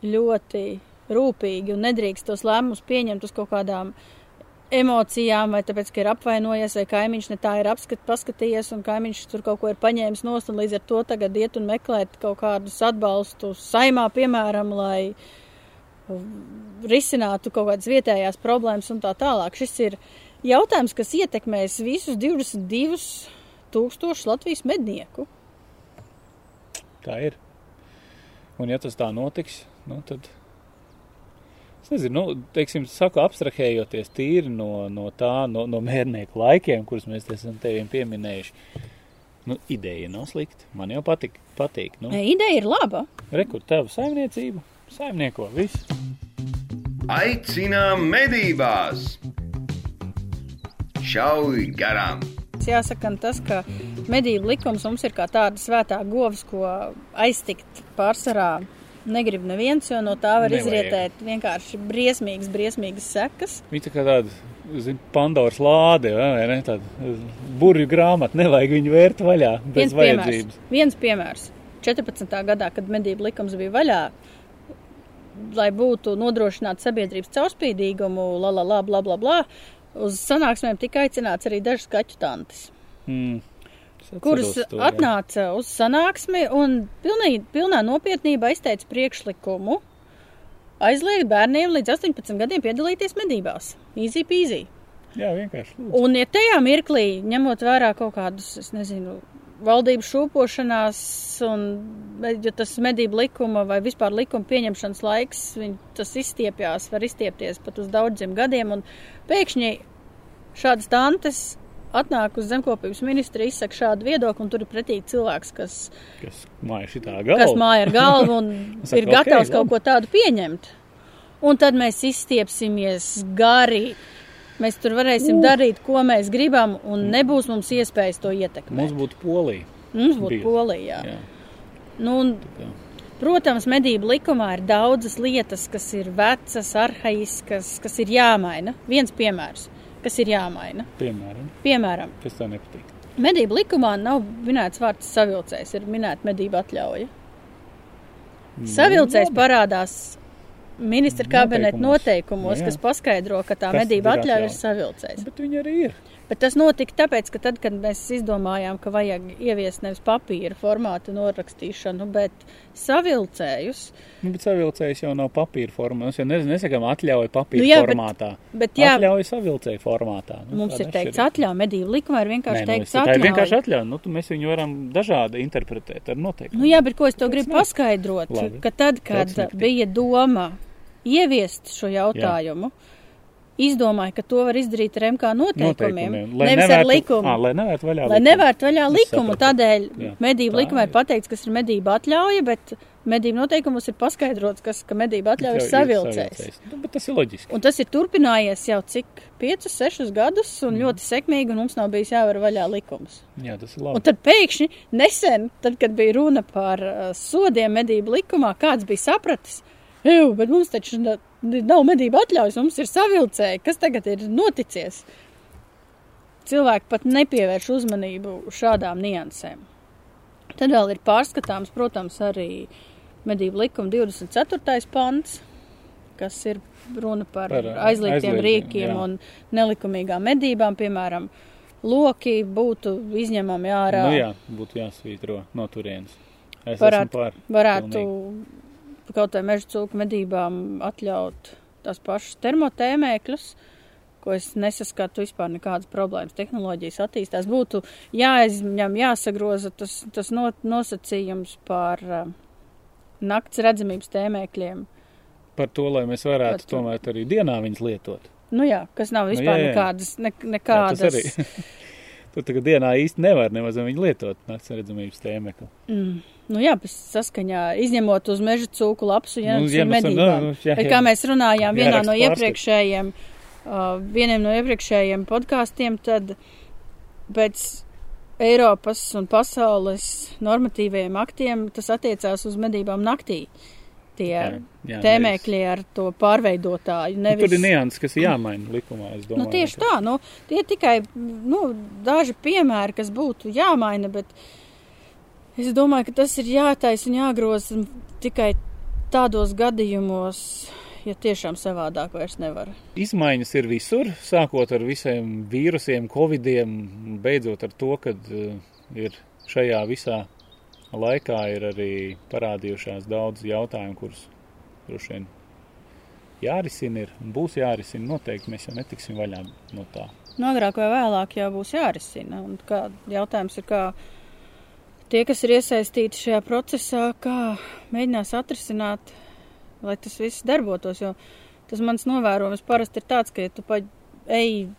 ļoti rūpīgi un nedrīkst tos lēmumus pieņemt uz kaut kādām emocijām, vai tāpēc, ka ir apvainojies, vai kaimiņš ne tā ir apskat, paskatījies, un kaimiņš tur kaut ko ir paņēmis nost, un līdz ar to tagad iet un meklēt kaut kādus atbalstus saimā, piemēram, lai risinātu kaut kādas vietējās problēmas un tā tālāk. Šis ir jautājums, kas ietekmēs visus 22 tūkstošus Latvijas mednieku. Tā ir. Un ja tas tā notiks, nu tad. Es nezinu, nu, teiksim, saku, abstrahējoties tīri no, no tā, no, no mērnieku laikiem, kurus mēs esam teviem pieminējuši. Nu, ideja nav slikta. Man jau patīk. patīk nu. Ne, Ideja ir laba. Rekur tev saimniecību, saimnieko viss. Aicinām medībās! Šauj garām! Jāsaka, tas, ka medību likums mums ir kā tāda svētā govs, ko aiztikt pārsvarā negrib neviens, jo no tā var Nevajag. izrietēt vienkārši briesmīgas, briesmīgas sekas. Viņa kā tāda, zin, Pandoras lāde, vai ne? Tāda burvju grāmata, nevajag viņu vērt vaļā bez Viens piemērs. vajadzības. Viens piemērs. 14. gadā, kad medību likums bija vaļā, lai būtu nodrošināta sabiedrības caurspīdīgumu, la, la, la, bla, bla, bla, uz sanāksmēm tika aicināts arī dažas kaķu tantes, Mm. Kuras to, jā. atnāca uz sanāksmi un pilnī, pilnā nopietnībā izteica priekšlikumu aizliegt bērniem līdz 18 gadiem piedalīties medībās. Easy peasy. Jā, vienkārši. Lūdzu. Un, ja tajā mirklī, ņemot vērā kaut kādus, es nezinu, valdības šūpošanās, un ja tas medību likuma vai vispār likuma pieņemšanas laiks, viņ, tas izstiepjās, var izstiepties pat uz daudziem gadiem, un pēkšņi šādas tantes atnāk uz zemkopības ministri, izsaka šādu viedokli, un tur ir pretī cilvēks, kas, Kas māja šitā galva? kas māja ar galvu un Saka, ir gatavs "Ok, kaut ko tādu pieņemt. Un tad mēs izstiepsimies gari. Mēs tur varēsim darīt, ko mēs gribam, un nebūs mums iespējas to ietekmēt. Mums būtu polija. Mums būtu polija. Jā. Nu, un, kā. protams, medību likumā ir daudzas lietas, kas ir vecas, arhaiskas, kas ir jāmaina. Viens piemērs, kas ir jāmaina. Piemēram, Piemēram, kas tev nepatīk. medību likumā nav minēts vārds savilcējs, ir minēta medību atļauja. Savilcējs parādās ministra kabineta Noteikumos. Nu jā. kas paskaidro, ka tā Kas ir atļauja ir atļauja? savilcējs. Bet viņi arī ir. Bet tas notika tāpēc, ka tad, kad mēs izdomājām, ka vajag ieviest nevis papīra formātu norakstīšanu, bet savilcējus, Nu, bet savilcējs jau nav papīra formā. Mēs jau nez- nesakām atļauju papīra Nu nu, jā, bet- formātā. bet jā, Atļauju savilcēju formātā. Nu, mums ir teikts atļauja, medību likumā ir Nē, vienkārši nu, teikts es- tā ir vienkārši atļauja. atļauja. Nu, tu, mēs viņu varam dažādi interpretēt ar noteikumiem. Nu jā, bet ko es to gribu paskaidrot, Labi. ka tad, kad bija doma ieviest šo jautājumu, izdomāja, ka to var izdarīt ar MK noteikumiem, Noteikumiem. Lai nevis ar nevērtu- likumu. Ā, lai nevērtu vaļā Lai likumu. nevērt vaļā likumu, tādēļ Jā, medību tā likumā ir ir. pateikts, kas ir medību atļauja, bet medību noteikumos ir paskaidrots, kas, ka medību atļauja ir savilcējs. Nu, bet tas ir loģiski. Un tas ir turpinājies jau cik 5, 6 gadus un Mm. ļoti sekmīgi, un mums nav bijis jāvar vaļā likums. Jā, tas ir Un labi. tad pēkšņi nesen, tad, kad bija runa par uh, sodiem medību likumā, kāds bija sapratis, Ew, bet mums taču na- nav medību atļaujas, mums ir savilcēji, kas tagad ir noticies. Cilvēki pat nepievērš uzmanību šādām niansēm. Tad vēl ir pārskatāms, protams, arī medību likuma 24. pants, kas ir runa par, Par, par ā, aizliegtiem aizliegtiem, rīkiem jā. un nelikumīgām medībām, piemēram, loki būtu izņemami ārā. Nu jā, būtu jāsvītro no turienes. Es Varētu- esmu pār. varētu kaut vai meža cūku medībām atļaut tās pašas termotēmēkļus, ko es nesaskatu vispār nekādas problēmas. Tehnoloģijas attīstās. Būtu jāizņem, jāsagroza tas, tas no, nosacījums par uh, nakts redzamības tēmēkļiem. Par to, lai mēs varētu to. tomēr arī dienā viņas lietot. Nu jā, kas nav vispār jā, jā. nekādas, ne, Jā, nekādas. tas arī. Tur tagad dienā īsti nevar nemaz viņu lietot nakts redzamības tēmekli. Mm. Nu jā, saskaņā izņemot uz meža cūku lapsu, ja Nu, nu, nu, medībām. nu, nu, jā, Bet jā. kā mēs runājām vienā no iepriekšējiem, uh, vieniem no iepriekšējiem podkāstiem, tad pēc Eiropas un pasaules normatīvajiem aktiem tas attiecās uz medībām naktī. Tie Jā, jā, tēmēkļi ar to pārveidotāju. Nu, Nevis, tur ir nianses, kas ir jāmaina likumā. es Nu, domāju, tieši ka- tā, nu, tie tikai nu, daži piemēri, kas būtu jāmaina, bet es domāju, ka tas ir jātaisa un jāgroza tikai tādos gadījumos, ja tiešām savādāk vairs nevar. Izmaiņas ir visur, sākot ar visiem vīrusiem, covidiem, beidzot ar to, ka uh, ir šajā visā laikā ir arī parādījušās daudz jautājumu, kurus droši vien jārisina ir un būs jārisina. Noteikti mēs jau netiksim vaļā no tā. Agrāk vai vēlāk jau būs jārisina. Un kā, jautājums ir, kā tie, kas ir iesaistīti šajā procesā, kā mēģinās atrisināt, lai tas viss darbotos. Jo tas mans novērojums parasti ir tāds, ka, ja tu pa ej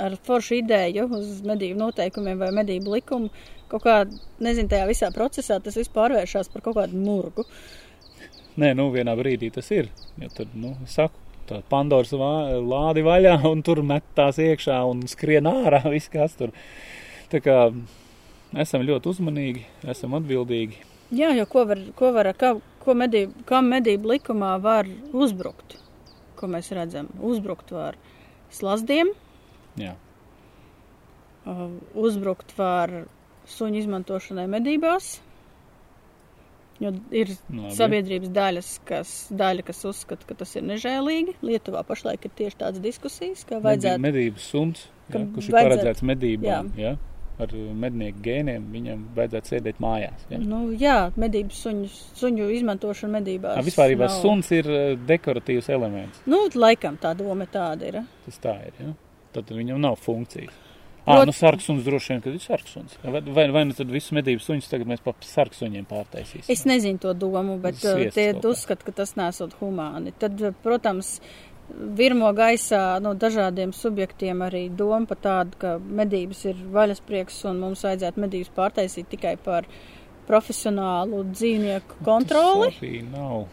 ar foršu ideju uz medību noteikumiem vai medību likumu, kaut kā, nezinu, tajā visā procesā tas viss pārvēršas par kaut kādu murgu. Nē, nu vienā brīdī tas ir. Jo tad, nu, es saku, tā Pandoras lādi vaļā un tur met tās iekšā un skrien ārā viss, kas tur. Tā kā esam ļoti uzmanīgi, esam atbildīgi. Jā, jo ko var, ko var kā, ko medību, kam medību likumā var uzbrukt? Ko mēs redzam? Uzbrukt var slazdiem, Jā. uzbrukt var suņu izmantošanai medībās. Jo ir Labi. sabiedrības daļas, kas, daļa, kas uzskata, ka tas ir nežēlīgi. Lietuvā pašlaik ir tieši tādas diskusijas, ka vajadzētu. Medības suns, ja, kurš ir paredzēts medībām, ja, ar mednieku gēniem, viņam vajadzētu sēdēt mājās. Ja. Nu, jā, medību suņu, suņu izmantošana medībās. Ja, vispār nav- suns ir eh, dekoratīvs elements. Nu, laikam tā doma tāda ir. Tas tā ir. Ja. Tad viņam nav funkcijas. Ah, Prot- nu sarksuns droši vien, kad ir sarksuns. Vai, vai, vai nu tad visus medības suņus tagad mēs pa sarksuņiem pārtaisīsim? Es nezinu to domu, bet uh, Sviests tie uzskata, ka tas nesot humāni. Tad, uh, protams, virmo gaisā no dažādiem subjektiem arī doma par tādu, ka medības ir vaļasprieks un mums vajadzētu medības pārtaisīt tikai par profesionālu dzīvnieku kontroli. Tas nav.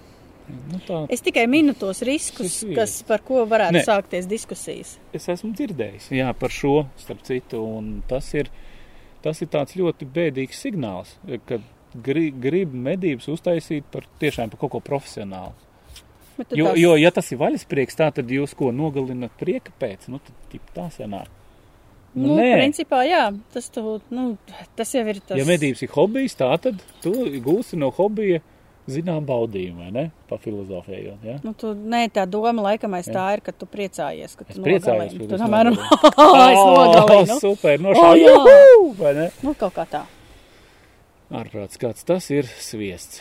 Nu, tā, Es tikai minu tos riskus, kas, par ko varētu Ne. sākties diskusijas. es esmu dzirdējis jā, par šo, starp citu, un tas ir, tas ir tāds ļoti bēdīgs signāls, ka gri, grib medības uztaisīt par tiešām par kaut ko profesionālu. Bet Jo, tās- jo, ja tas ir vaļasprieks, tā tad jūs ko nogalinat prieka pēc, nu tad tip, tā sanāk. nu, nē. principā, jā, tas, tu, nu, tas jau ir tas. Ja medības ir hobijs, tā tad tu gūsi no hobija zinām baudījumu, vai ne? Pa filozofējot, ja? Nu, tu, nē, tā doma laikam aiz Jā. tā ir, ka tu priecājies, ka Es tu priecājos, nogalini. ka Tu es tomēr, es nogalinu. Oh, super, O, nošāva, jā. juhu, vai ne? Nu, kaut kā tā. Ārprāts, kāds tas ir sviests.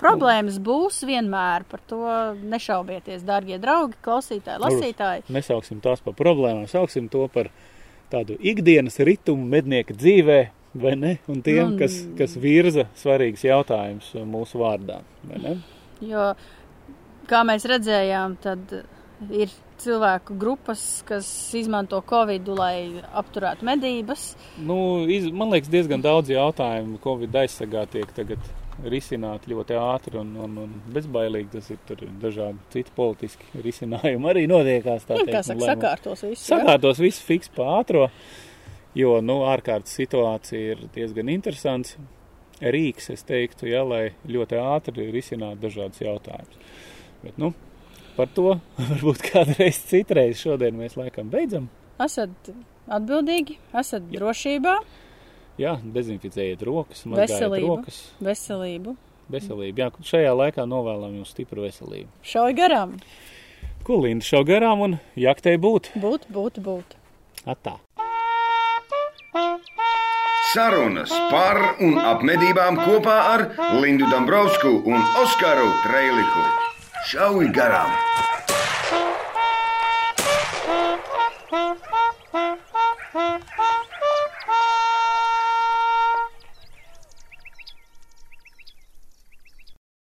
Problēmas būs vienmēr, par to nešaubieties, dārgie draugi, klausītāji, lasītāji. Nesauksim tās par problēmām, sauksim to par tādu ikdienas ritumu mednieka dzīvē, vai ne? Un tiem, Nu, kas, kas virza svarīgus jautājumus mūsu vārdā, vai ne? Jo, kā mēs redzējām, tad ir cilvēku grupas, kas izmanto Covid, lai apturētu medības. Nu, iz, man liekas, diezgan daudz jautājumu Covid aizsargā tiek tagad risināt ļoti ātri un, un, un bezbailīgi. Tas ir tur dažādi citi politiski risinājumi arī notiekās. Tā Nu, teikt, kā saka, nu, sakārtos visu. ja? Sakārtos viss fiks pa ātro, jo, nu, ārkārtas situācija ir diezgan interesants rīks, es teiktu, ja, lai ļoti ātri risinātu dažādas jautājumus. Bet, nu, par to varbūt kādreiz citreiz šodien mēs laikam beidzam. Esat atbildīgi, esat drošībā, Jā, dezinficējiet rokas, mazgājiet rokas. Veselību. Veselību. Jā, šajā laikā novēlam jums stipru veselību. Šauj garām. Kulīna šauj garām un jaktei būt. Būt, būt, būt. Atā. Sarunas par un ap medībām kopā ar Lindu Dombrovsku un Oskaru Trēliku. Šauj garām! Thank you.